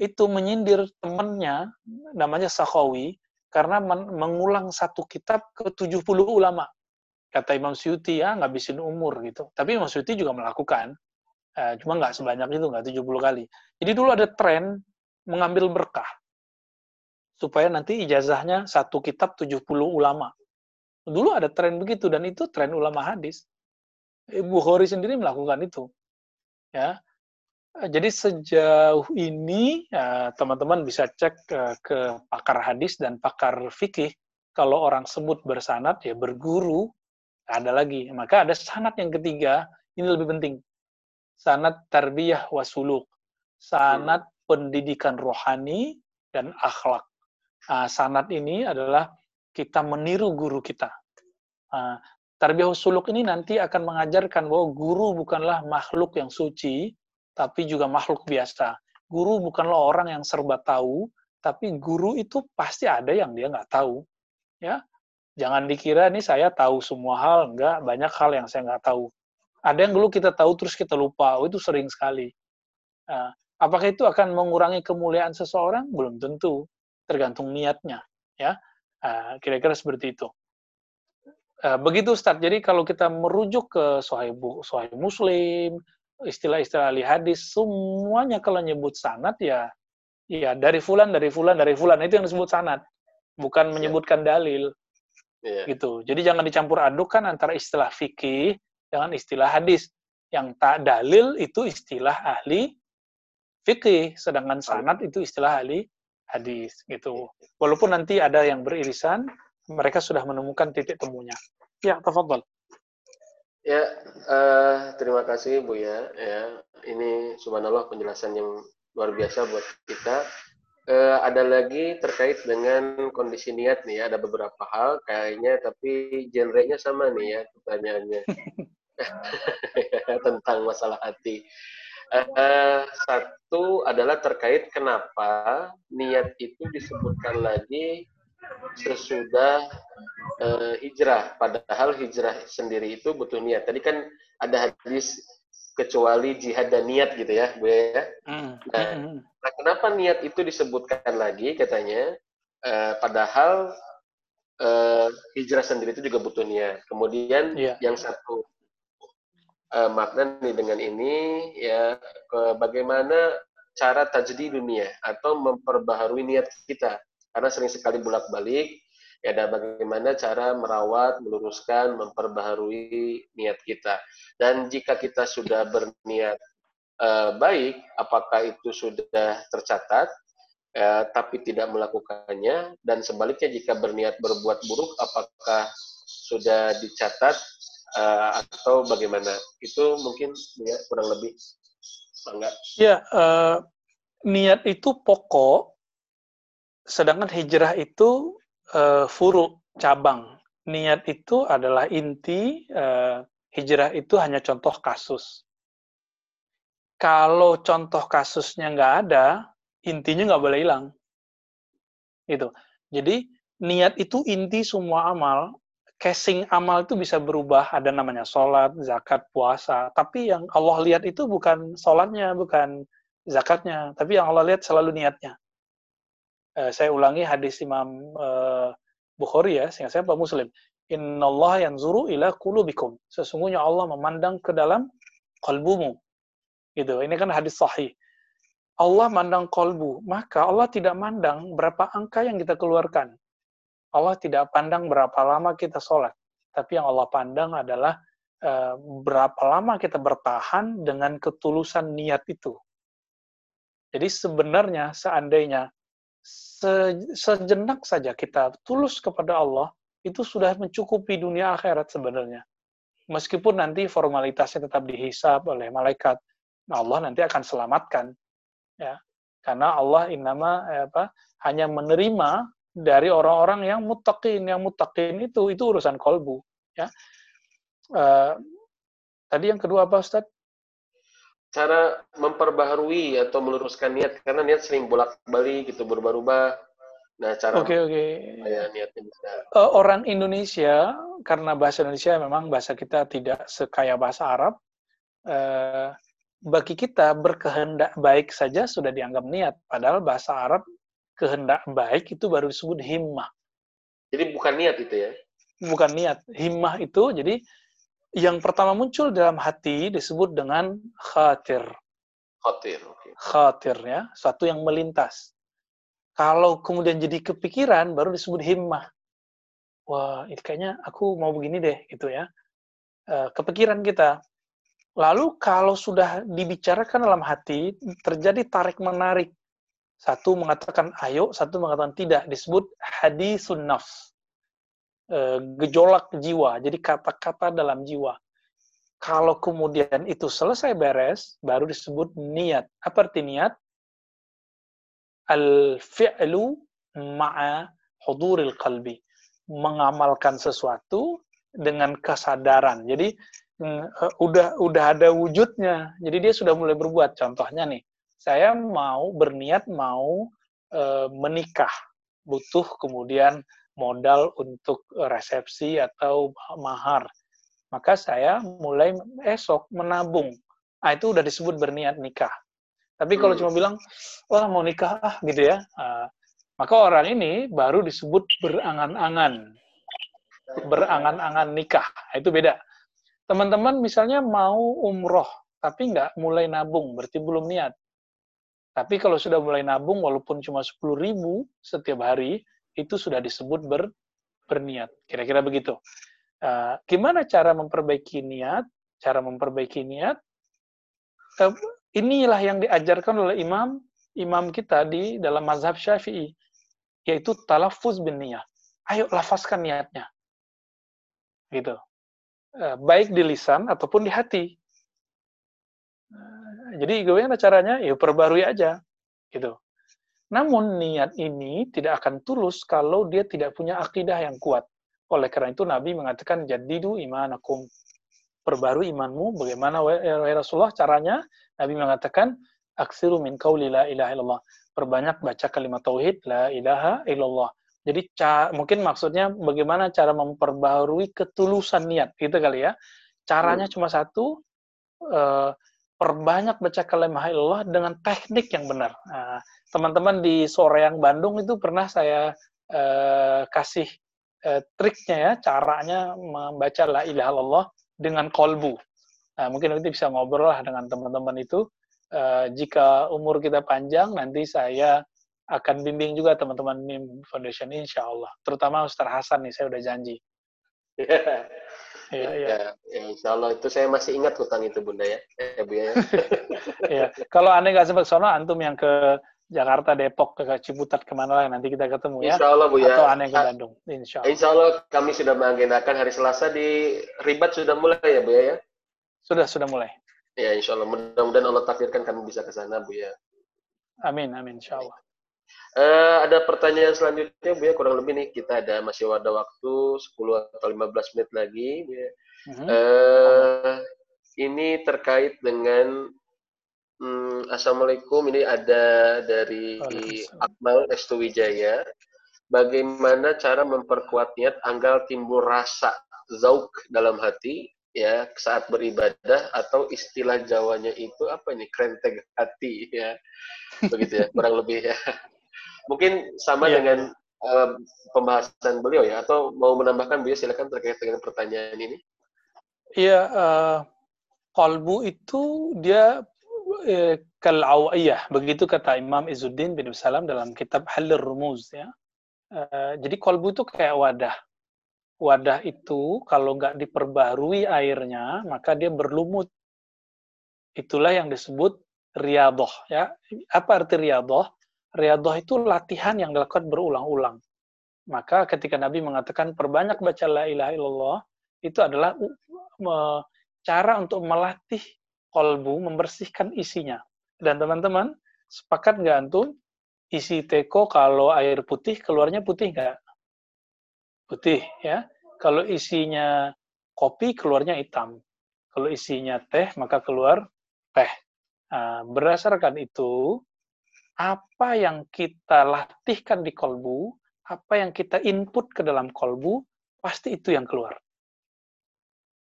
itu menyindir temannya namanya Sakhawi karena mengulang satu kitab ke 70 ulama. Kata Imam Syuti ya ngabisin umur gitu. Tapi Imam Syuti juga melakukan. Uh, cuma nggak sebanyak itu, nggak 70 kali. Jadi dulu ada tren mengambil berkah. Supaya nanti ijazahnya satu kitab 70 ulama. Dulu ada tren begitu dan itu tren ulama hadis. Ibu Khori sendiri melakukan itu. Ya. Jadi sejauh ini ya, teman-teman bisa cek ke, ke pakar hadis dan pakar fikih. Kalau orang sebut bersanat ya berguru ada lagi. Maka ada sanat yang ketiga, ini lebih penting. Sanat tarbiyah wasuluk. Sanat pendidikan rohani dan akhlak. Nah, sanat ini adalah kita meniru guru kita. Uh, Tarbiyah suluk ini nanti akan mengajarkan bahwa guru bukanlah makhluk yang suci, tapi juga makhluk biasa. Guru bukanlah orang yang serba tahu, tapi guru itu pasti ada yang dia nggak tahu. Ya, jangan dikira nih saya tahu semua hal, nggak banyak hal yang saya nggak tahu. Ada yang dulu kita tahu terus kita lupa, oh, itu sering sekali. Uh, apakah itu akan mengurangi kemuliaan seseorang? Belum tentu, tergantung niatnya. Ya, Ah, kira-kira seperti itu. Ah, begitu Ustaz. Jadi kalau kita merujuk ke Sahih Muslim, istilah-istilah ahli hadis semuanya kalau nyebut sanat ya ya dari fulan dari fulan dari fulan itu yang disebut sanat bukan iya. menyebutkan dalil yeah. gitu jadi jangan dicampur adukan antara istilah fikih dengan istilah hadis yang tak dalil itu istilah ahli fikih sedangkan sanat itu istilah ahli hadis gitu walaupun nanti ada yang beririsan mereka sudah menemukan titik temunya ya tafadhol Ya, uh, terima kasih Bu ya. Ya, ini subhanallah penjelasan yang luar biasa buat kita. Uh, ada lagi terkait dengan kondisi niat nih ya. Ada beberapa hal kayaknya tapi genrenya sama nih ya pertanyaannya [LAUGHS] [LAUGHS] tentang masalah hati. Uh, satu adalah terkait kenapa niat itu disebutkan lagi sesudah uh, hijrah. Padahal hijrah sendiri itu butuh niat. Tadi kan ada hadis kecuali jihad dan niat gitu ya, Bu ya. Mm. Nah, mm. nah, kenapa niat itu disebutkan lagi katanya? Uh, padahal uh, hijrah sendiri itu juga butuh niat. Kemudian yeah. yang satu uh, makna nih dengan ini ya ke bagaimana cara tajdi dunia atau memperbaharui niat kita karena sering sekali bolak-balik ya dan bagaimana cara merawat, meluruskan, memperbaharui niat kita. Dan jika kita sudah berniat uh, baik, apakah itu sudah tercatat, uh, tapi tidak melakukannya, dan sebaliknya jika berniat berbuat buruk, apakah sudah dicatat uh, atau bagaimana? Itu mungkin ya, kurang lebih enggak? Ya, uh, niat itu pokok sedangkan hijrah itu uh, furu cabang. Niat itu adalah inti, uh, hijrah itu hanya contoh kasus. Kalau contoh kasusnya nggak ada, intinya nggak boleh hilang. Gitu. Jadi niat itu inti semua amal. Casing amal itu bisa berubah. Ada namanya sholat, zakat, puasa. Tapi yang Allah lihat itu bukan sholatnya, bukan zakatnya. Tapi yang Allah lihat selalu niatnya uh, saya ulangi hadis Imam uh, Bukhari ya, sehingga saya Pak Muslim. Inna Allah yanzuru ila kulubikum. Sesungguhnya Allah memandang ke dalam kalbumu. Gitu. Ini kan hadis sahih. Allah mandang kolbu, maka Allah tidak mandang berapa angka yang kita keluarkan. Allah tidak pandang berapa lama kita sholat. Tapi yang Allah pandang adalah uh, berapa lama kita bertahan dengan ketulusan niat itu. Jadi sebenarnya seandainya sejenak saja kita tulus kepada Allah, itu sudah mencukupi dunia akhirat sebenarnya. Meskipun nanti formalitasnya tetap dihisap oleh malaikat, Allah nanti akan selamatkan. Ya. Karena Allah innama eh, apa, hanya menerima dari orang-orang yang mutakin, yang mutakin itu itu urusan kolbu. Ya. Uh, tadi yang kedua apa Ustaz? cara memperbaharui atau meluruskan niat karena niat sering bolak-balik gitu berubah-ubah. Nah, cara Oke, okay, oke. Okay. niatnya bisa. Uh, orang Indonesia karena bahasa Indonesia memang bahasa kita tidak sekaya bahasa Arab. Uh, bagi kita berkehendak baik saja sudah dianggap niat, padahal bahasa Arab kehendak baik itu baru disebut himmah. Jadi bukan niat itu ya? Bukan niat. Himmah itu jadi yang pertama muncul dalam hati disebut dengan khatir. Khatir. Okay. Khatir ya, satu yang melintas. Kalau kemudian jadi kepikiran, baru disebut himmah. Wah, itu kayaknya aku mau begini deh, gitu ya. E, kepikiran kita. Lalu kalau sudah dibicarakan dalam hati, terjadi tarik-menarik. Satu mengatakan ayo, satu mengatakan tidak. Disebut hadisun nafs Eh, gejolak jiwa, jadi kata-kata dalam jiwa. Kalau kemudian itu selesai beres, baru disebut niat. Apa arti niat? Al-fi'lu ma'a huduril qalbi. Mengamalkan sesuatu dengan kesadaran. Jadi uh, udah udah ada wujudnya. Jadi dia sudah mulai berbuat. Contohnya nih, saya mau berniat mau uh, menikah. Butuh kemudian modal untuk resepsi atau mahar. Maka saya mulai esok menabung. Ah, itu udah disebut berniat nikah. Tapi kalau hmm. cuma bilang, wah mau nikah ah gitu ya, uh, maka orang ini baru disebut berangan-angan. Berangan-angan nikah. Nah, itu beda. Teman-teman misalnya mau umroh, tapi nggak mulai nabung, berarti belum niat. Tapi kalau sudah mulai nabung, walaupun cuma 10 ribu setiap hari, itu sudah disebut ber, berniat. Kira-kira begitu. Uh, gimana cara memperbaiki niat? Cara memperbaiki niat, uh, inilah yang diajarkan oleh imam imam kita di dalam mazhab syafi'i, yaitu talafuz bin niyah. Ayo lafazkan niatnya. Gitu. Uh, baik di lisan ataupun di hati. Jadi gimana caranya? Ya perbarui aja, gitu. Namun niat ini tidak akan tulus kalau dia tidak punya akidah yang kuat. Oleh karena itu Nabi mengatakan jadidu imanakum. Perbarui imanmu. Bagaimana ya Rasulullah caranya? Nabi mengatakan aksiru min qauli la ilaha illallah. Perbanyak baca kalimat tauhid la ilaha illallah. Jadi mungkin maksudnya bagaimana cara memperbarui ketulusan niat gitu kali ya. Caranya hmm. cuma satu, uh, perbanyak baca kalimat Allah dengan teknik yang benar. Nah, teman-teman di sore yang Bandung itu pernah saya uh, kasih uh, triknya ya, caranya membaca la ilaha illallah dengan kolbu. Nah, mungkin nanti bisa ngobrol lah dengan teman-teman itu. Uh, jika umur kita panjang, nanti saya akan bimbing juga teman-teman MIM Foundation insya Allah. Terutama Ustaz Hasan nih, saya udah janji. [LAUGHS] Iya, iya. Ya, ya, insya Allah itu saya masih ingat hutang itu Bunda ya, ya Bu ya. [LAUGHS] Iya. Kalau aneh nggak sempat sono, antum yang ke Jakarta, Depok, ke Ciputat, ke mana lah nanti kita ketemu ya. Insya Allah Bu ya. Atau aneh ke Bandung. Insya Allah. Insya Allah kami sudah mengagendakan hari Selasa di Ribat sudah mulai ya Bu ya. Sudah, sudah mulai. Ya Insya Allah. Mudah-mudahan Allah takdirkan kami bisa ke sana Bu ya. Amin, amin. Insya Allah. Uh, ada pertanyaan selanjutnya Bu ya, kurang lebih nih kita ada masih ada waktu 10 atau 15 menit lagi Bu ya. Uh-huh. Uh, ini terkait dengan um, Assalamualaikum. Ini ada dari Akmal Estuwijaya. Bagaimana cara memperkuat niat agar timbul rasa zauk dalam hati ya saat beribadah? Atau istilah Jawanya itu apa ini? Krenteng hati ya. Begitu ya kurang lebih ya [LAUGHS] Mungkin sama yeah. dengan uh, pembahasan beliau ya, atau mau menambahkan beliau silakan terkait dengan pertanyaan ini. Iya, uh, kolbu itu dia eh, kalawiyah, begitu kata Imam Izzuddin bin Salam dalam kitab Halil Rumuz ya. Uh, jadi kolbu itu kayak wadah. Wadah itu kalau nggak diperbarui airnya, maka dia berlumut. Itulah yang disebut riadoh ya. Apa arti riadoh? Riyadhah itu latihan yang dilakukan berulang-ulang. Maka ketika Nabi mengatakan perbanyak baca la ilaha illallah, itu adalah cara untuk melatih kolbu, membersihkan isinya. Dan teman-teman, sepakat nggak antum? Isi teko kalau air putih, keluarnya putih nggak? Putih, ya. Kalau isinya kopi, keluarnya hitam. Kalau isinya teh, maka keluar teh. Nah, berdasarkan itu, apa yang kita latihkan di kolbu, apa yang kita input ke dalam kolbu, pasti itu yang keluar.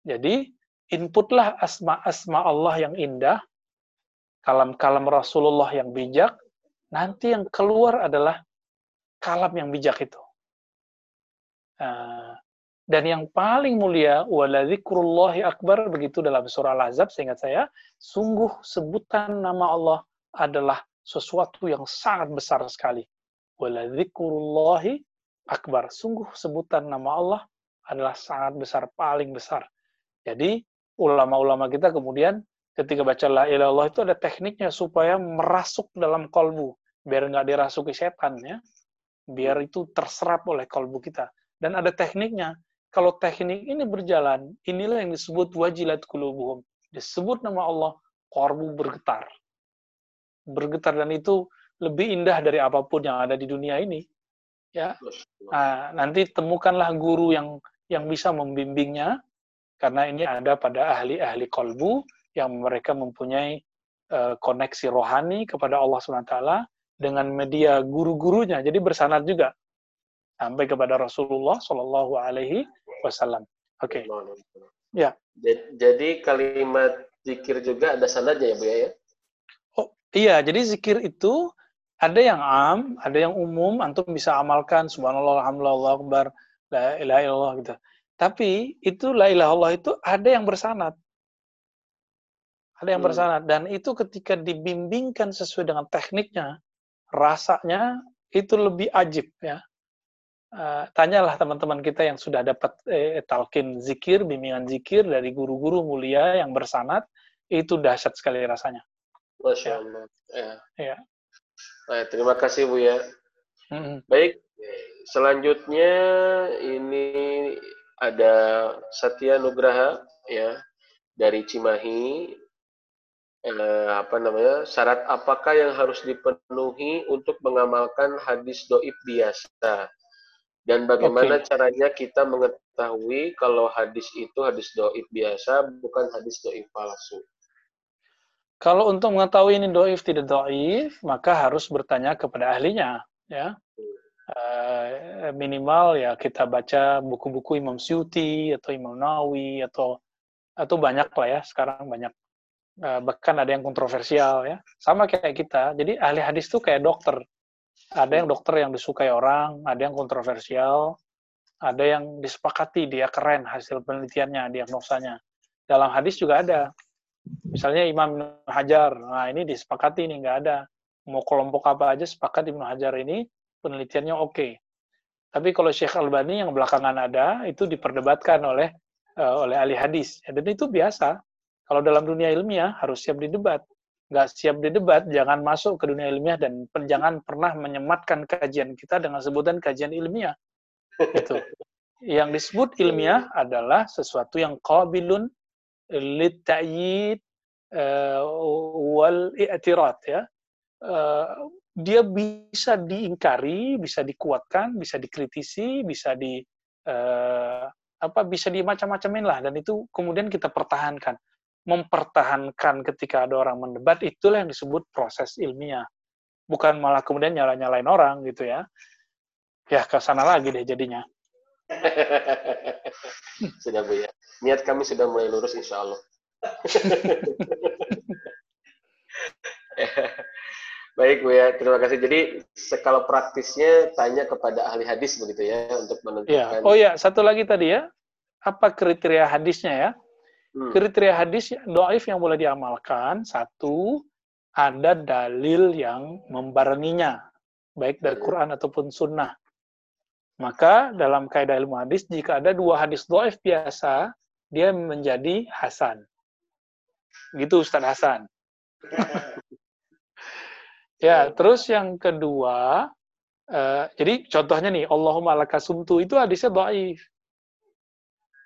Jadi, inputlah asma-asma Allah yang indah, kalam-kalam Rasulullah yang bijak, nanti yang keluar adalah kalam yang bijak itu. Ah, dan yang paling mulia, waladzikrullahi akbar, begitu dalam surah Al-Azab, seingat saya, sungguh sebutan nama Allah adalah sesuatu yang sangat besar sekali. Wala akbar. Sungguh sebutan nama Allah adalah sangat besar, paling besar. Jadi ulama-ulama kita kemudian ketika baca la ilallah itu ada tekniknya supaya merasuk dalam kolbu. Biar nggak dirasuki setan ya. Biar itu terserap oleh kolbu kita. Dan ada tekniknya. Kalau teknik ini berjalan, inilah yang disebut wajilat kulubuhum. Disebut nama Allah, kolbu bergetar bergetar dan itu lebih indah dari apa pun yang ada di dunia ini. Ya, nah, nanti temukanlah guru yang yang bisa membimbingnya, karena ini ada pada ahli-ahli kolbu yang mereka mempunyai uh, koneksi rohani kepada Allah SWT dengan media guru-gurunya, jadi bersanad juga sampai kepada Rasulullah Shallallahu Alaihi Wasallam. Oke. Okay. Ya. Jadi kalimat zikir juga ada sanadnya ya bu ya? Iya, jadi zikir itu ada yang am, ada yang umum, antum bisa amalkan subhanallah, alhamdulillah, akbar, la ilaha illallah gitu. Tapi itu la ilaha illallah itu ada yang bersanad. ada yang hmm. bersanad dan itu ketika dibimbingkan sesuai dengan tekniknya rasanya itu lebih ajib ya Uh, tanyalah teman-teman kita yang sudah dapat eh, talkin zikir, bimbingan zikir dari guru-guru mulia yang bersanat, itu dahsyat sekali rasanya. Masya ya. Allah. Ya. ya. Baik, terima kasih Bu ya. Hmm. Baik, selanjutnya ini ada Satya Nugraha ya dari Cimahi. Eh, apa namanya? Syarat apakah yang harus dipenuhi untuk mengamalkan hadis doib biasa? Dan bagaimana okay. caranya kita mengetahui kalau hadis itu hadis doib biasa, bukan hadis doib palsu? Kalau untuk mengetahui ini doif tidak doif, maka harus bertanya kepada ahlinya, ya. Uh, minimal ya kita baca buku-buku Imam Syuti atau Imam Nawawi atau atau banyak lah ya sekarang banyak. Uh, bahkan ada yang kontroversial ya. Sama kayak kita jadi ahli hadis tuh kayak dokter. Ada yang dokter yang disukai orang ada yang kontroversial ada yang disepakati dia keren hasil penelitiannya diagnosanya. Dalam hadis juga ada Misalnya Imam Hajar, nah ini disepakati ini nggak ada. Mau kelompok apa aja sepakat Ibnu Hajar ini penelitiannya oke. Okay. Tapi kalau Syekh Albani yang belakangan ada itu diperdebatkan oleh uh, oleh ahli hadis. Ya, dan itu biasa. Kalau dalam dunia ilmiah harus siap didebat. Nggak siap didebat, jangan masuk ke dunia ilmiah dan jangan pernah menyematkan kajian kita dengan sebutan kajian ilmiah. Itu. [LAUGHS] Yang disebut ilmiah adalah sesuatu yang qabilun للتأييد wal i'tirat ya dia bisa diingkari, bisa dikuatkan, bisa dikritisi, bisa di uh, apa bisa di macam-macamin lah dan itu kemudian kita pertahankan. Mempertahankan ketika ada orang mendebat itulah yang disebut proses ilmiah. Bukan malah kemudian nyala-nyalain orang gitu ya. Ya ke sana lagi deh jadinya. [LAUGHS] sudah Bu ya. Niat kami sudah mulai lurus insya Allah. [LAUGHS] Baik Bu ya, terima kasih. Jadi skala praktisnya tanya kepada ahli hadis begitu ya untuk menentukan. Ya. Oh ya, satu lagi tadi ya, apa kriteria hadisnya ya? Hmm. Kriteria hadis doaif yang boleh diamalkan satu ada dalil yang membarenginya, baik dari Quran ataupun Sunnah. Maka dalam kaidah ilmu hadis, jika ada dua hadis doif biasa, dia menjadi hasan. Gitu Ustaz Hasan. [LAUGHS] ya, terus yang kedua, uh, jadi contohnya nih, Allahumma laka sumtu, itu hadisnya doif.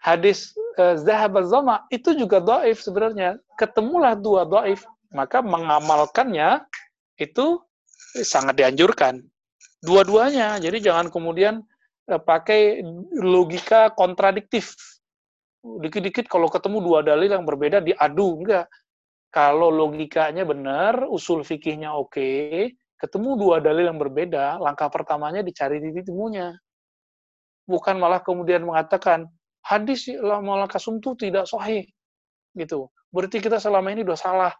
Hadis uh, zahab zama itu juga doif sebenarnya. Ketemulah dua doif, maka mengamalkannya itu sangat dianjurkan. Dua-duanya, jadi jangan kemudian pakai logika kontradiktif. Dikit-dikit kalau ketemu dua dalil yang berbeda diadu, enggak. Kalau logikanya benar, usul fikihnya oke, ketemu dua dalil yang berbeda, langkah pertamanya dicari titik temunya. Bukan malah kemudian mengatakan, hadis malah kasum itu tidak sahih. Gitu. Berarti kita selama ini sudah salah.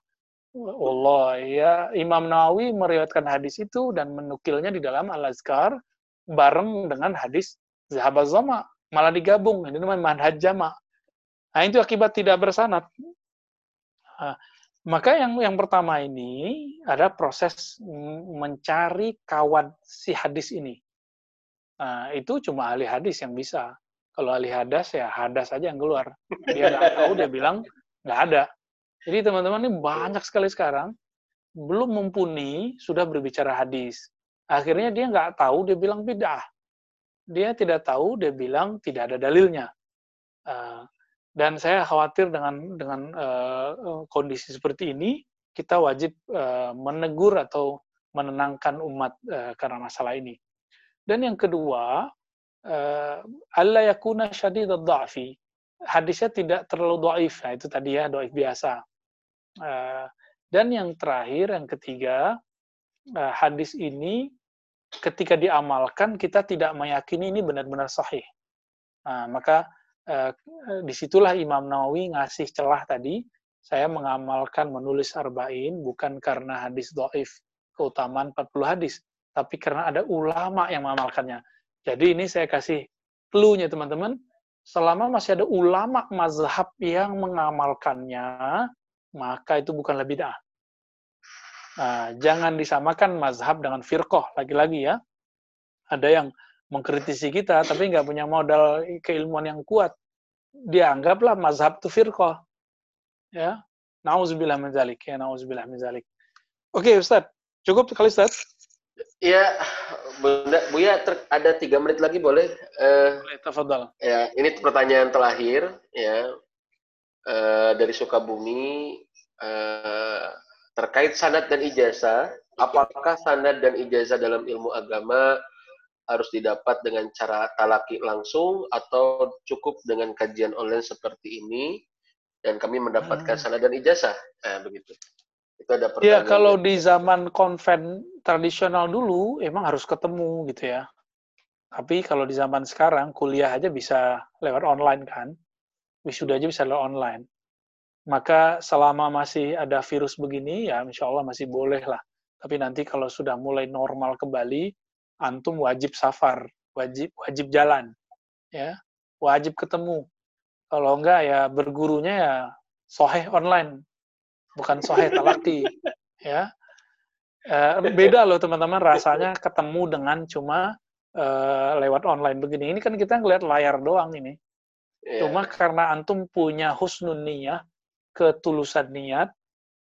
Allah ya Imam Nawawi meriwayatkan hadis itu dan menukilnya di dalam Al-Azkar bareng dengan hadis zahabat zama malah digabung. Ini namanya manhaj jama. Nah itu akibat tidak bersanat nah, maka yang yang pertama ini ada proses mencari kawan si hadis ini. Nah, itu cuma ahli hadis yang bisa. Kalau ahli hadas ya hadas aja yang keluar. Dia nggak tahu dia bilang nggak ada. Jadi teman-teman ini banyak sekali sekarang belum mumpuni sudah berbicara hadis Akhirnya dia nggak tahu, dia bilang bid'ah. Dia tidak tahu, dia bilang tidak ada dalilnya. Uh, dan saya khawatir dengan dengan uh, kondisi seperti ini, kita wajib uh, menegur atau menenangkan umat karena masalah ini. Dan yang kedua, uh, Allah yakuna syadid dhafi. Hadisnya tidak terlalu doif. Nah, itu tadi ya, doif biasa. Dan yang terakhir, yang ketiga, hadis ini ketika diamalkan kita tidak meyakini ini benar-benar sahih. Nah, maka eh, di situlah Imam Nawawi ngasih celah tadi, saya mengamalkan menulis arba'in bukan karena hadis do'if, keutamaan 40 hadis, tapi karena ada ulama yang mengamalkannya. Jadi ini saya kasih clue-nya teman-teman, selama masih ada ulama mazhab yang mengamalkannya, maka itu bukanlah bid'ah. Nah, jangan disamakan mazhab dengan firqoh. Lagi-lagi ya, ada yang mengkritisi kita tapi nggak punya modal keilmuan yang kuat. Dianggaplah mazhab itu firqoh. Ya, nauzubillah min zalik. Ya, nauzubillah min zalik. Oke, Ustaz. Cukup sekali, Ustaz? Ya, Bunda, Buya, ada tiga menit lagi boleh? Uh, boleh, Ya, ini pertanyaan terakhir ya uh, dari Sukabumi. Uh, terkait sanad dan ijazah, apakah sanad dan ijazah dalam ilmu agama harus didapat dengan cara talaki langsung atau cukup dengan kajian online seperti ini dan kami mendapatkan hmm. sanad dan ijazah? Nah, begitu. Itu ada Ya, kalau di zaman konven tradisional dulu emang harus ketemu gitu ya. Tapi kalau di zaman sekarang kuliah aja bisa lewat online kan. Wisuda aja bisa lewat online maka selama masih ada virus begini ya insya Allah masih boleh lah. Tapi nanti kalau sudah mulai normal kembali, antum wajib safar, wajib wajib jalan, ya, wajib ketemu. Kalau enggak ya bergurunya ya soheh online, bukan soheh talaki, [LAUGHS] ya. Eh, beda loh teman-teman rasanya ketemu dengan cuma uh, lewat online begini. Ini kan kita ngeliat layar doang ini. Yeah. Cuma karena antum punya husnun niyah, ketulusan niat,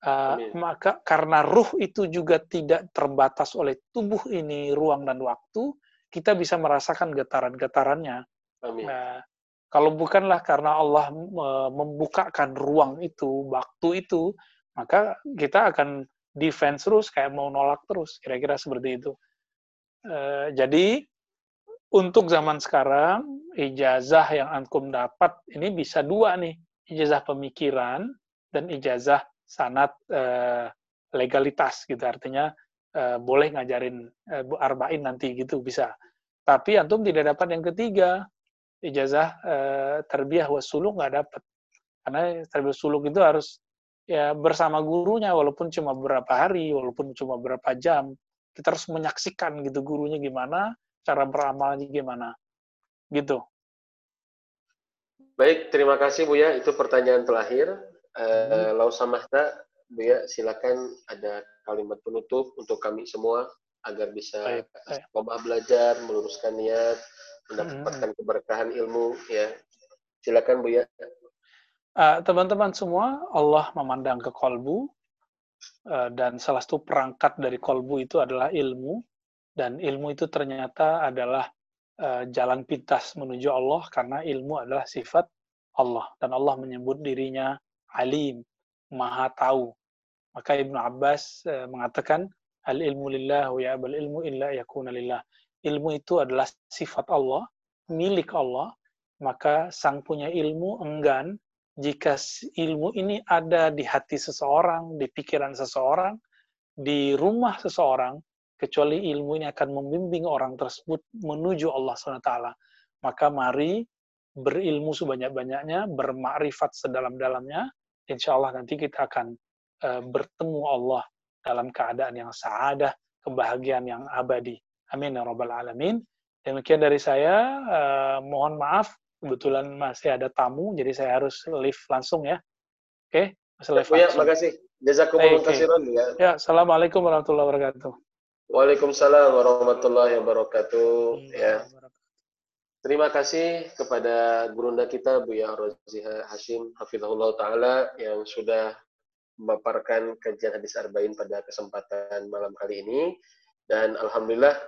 uh, maka karena ruh itu juga tidak terbatas oleh tubuh ini, ruang dan waktu, kita bisa merasakan getaran-getarannya. Nah, kalau bukanlah karena Allah membukakan ruang itu, waktu itu, maka kita akan defense terus, kayak mau nolak terus, kira-kira seperti itu. Uh, jadi, untuk zaman sekarang, ijazah yang antum dapat, ini bisa dua nih. Ijazah pemikiran dan ijazah sanat uh, legalitas gitu. Artinya uh, boleh ngajarin uh, arba'in nanti gitu bisa. Tapi antum tidak dapat yang ketiga ijazah uh, terbiah wasuluk nggak dapat. Karena terbiah suluk itu harus ya bersama gurunya walaupun cuma beberapa hari walaupun cuma beberapa jam. Kita harus menyaksikan gitu gurunya gimana cara beramalnya gimana. Gitu baik terima kasih Bu ya itu pertanyaan terakhir Uh, Lau Samahta, Bu ya, silakan ada kalimat penutup untuk kami semua agar bisa baik, belajar, meluruskan niat, mendapatkan hmm. keberkahan ilmu ya. Silakan Bu ya. Uh, teman-teman semua, Allah memandang ke kolbu uh, dan salah satu perangkat dari kolbu itu adalah ilmu dan ilmu itu ternyata adalah uh, jalan pintas menuju Allah karena ilmu adalah sifat Allah dan Allah menyebut dirinya alim, maha tahu. Maka Ibnu Abbas uh, mengatakan al ilmu lillah ya bal ilmu illa yakuna lillah. Ilmu itu adalah sifat Allah, milik Allah, maka sang punya ilmu enggan jika ilmu ini ada di hati seseorang, di pikiran seseorang, di rumah seseorang, kecuali ilmu ini akan membimbing orang tersebut menuju Allah SWT. Maka mari berilmu sebanyak-banyaknya, bermakrifat sedalam-dalamnya, insya Allah nanti kita akan uh, bertemu Allah dalam keadaan yang saadah, kebahagiaan yang abadi. Amin ya rabbal alamin. Demikian dari saya, uh, mohon maaf kebetulan masih ada tamu, jadi saya harus live langsung ya. Oke, okay? live ya, langsung. Makasih. Jazakumullah okay. ya. Ya, Assalamualaikum warahmatullahi wabarakatuh. Waalaikumsalam warahmatullahi wabarakatuh. Ya. Terima kasih kepada gurunda kita Buya Roziha Hashim Hafizahullah Ta'ala yang sudah memaparkan kajian hadis Arba'in pada kesempatan malam kali ini. Dan Alhamdulillah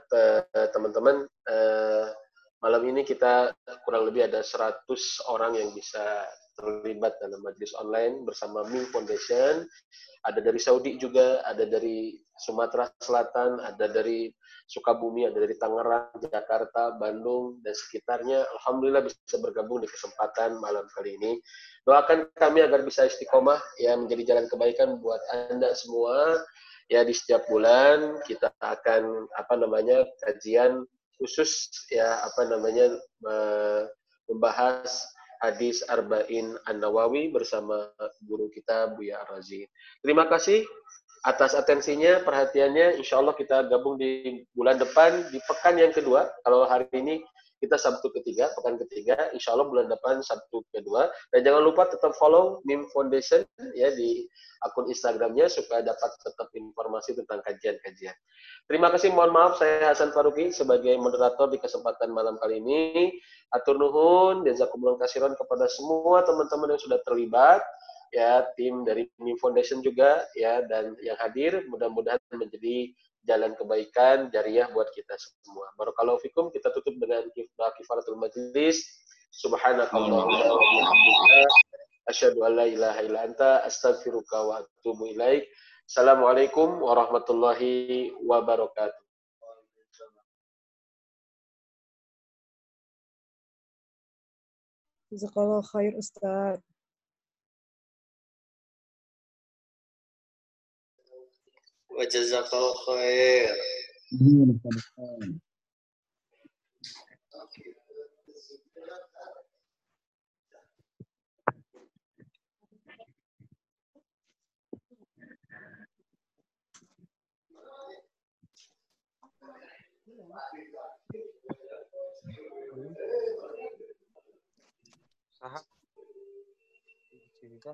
teman-teman eh, malam ini kita kurang lebih ada 100 orang yang bisa terlibat dalam majlis online bersama Ming Foundation. Ada dari Saudi juga, ada dari Sumatera Selatan, ada dari Sukabumi, ada dari Tangerang, Jakarta, Bandung, dan sekitarnya. Alhamdulillah bisa bergabung di kesempatan malam kali ini. Doakan kami agar bisa istiqomah, ya menjadi jalan kebaikan buat Anda semua. Ya di setiap bulan kita akan apa namanya kajian khusus ya apa namanya membahas hadis Arba'in An-Nawawi bersama guru kita Buya Razi. Terima kasih atas atensinya, perhatiannya. Insya Allah kita gabung di bulan depan, di pekan yang kedua. Kalau hari ini kita Sabtu ketiga, pekan ketiga, insya Allah bulan depan Sabtu kedua. Dan jangan lupa tetap follow MIM Foundation ya di akun Instagramnya supaya dapat tetap informasi tentang kajian-kajian. Terima kasih, mohon maaf saya Hasan Faruqi sebagai moderator di kesempatan malam kali ini. Atur nuhun, jazakumullah kasiron kepada semua teman-teman yang sudah terlibat ya tim dari MIM Foundation juga ya dan yang hadir mudah-mudahan menjadi jalan kebaikan jariah buat kita semua. Barakallahu fikum kita tutup dengan kifaratul majlis. Subhanakallahumma asyhadu an la ilaha illa anta astaghfiruka wa atubu ilaik. Assalamualaikum warahmatullahi wabarakatuh. Jazakallah khair Ustaz. وجزاك الله خير Thank you.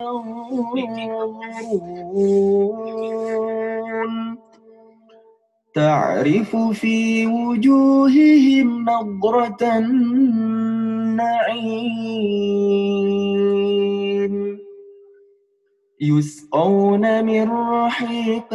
ينظرون. تعرف في وجوههم نضرة النعيم. يسقون من رحيق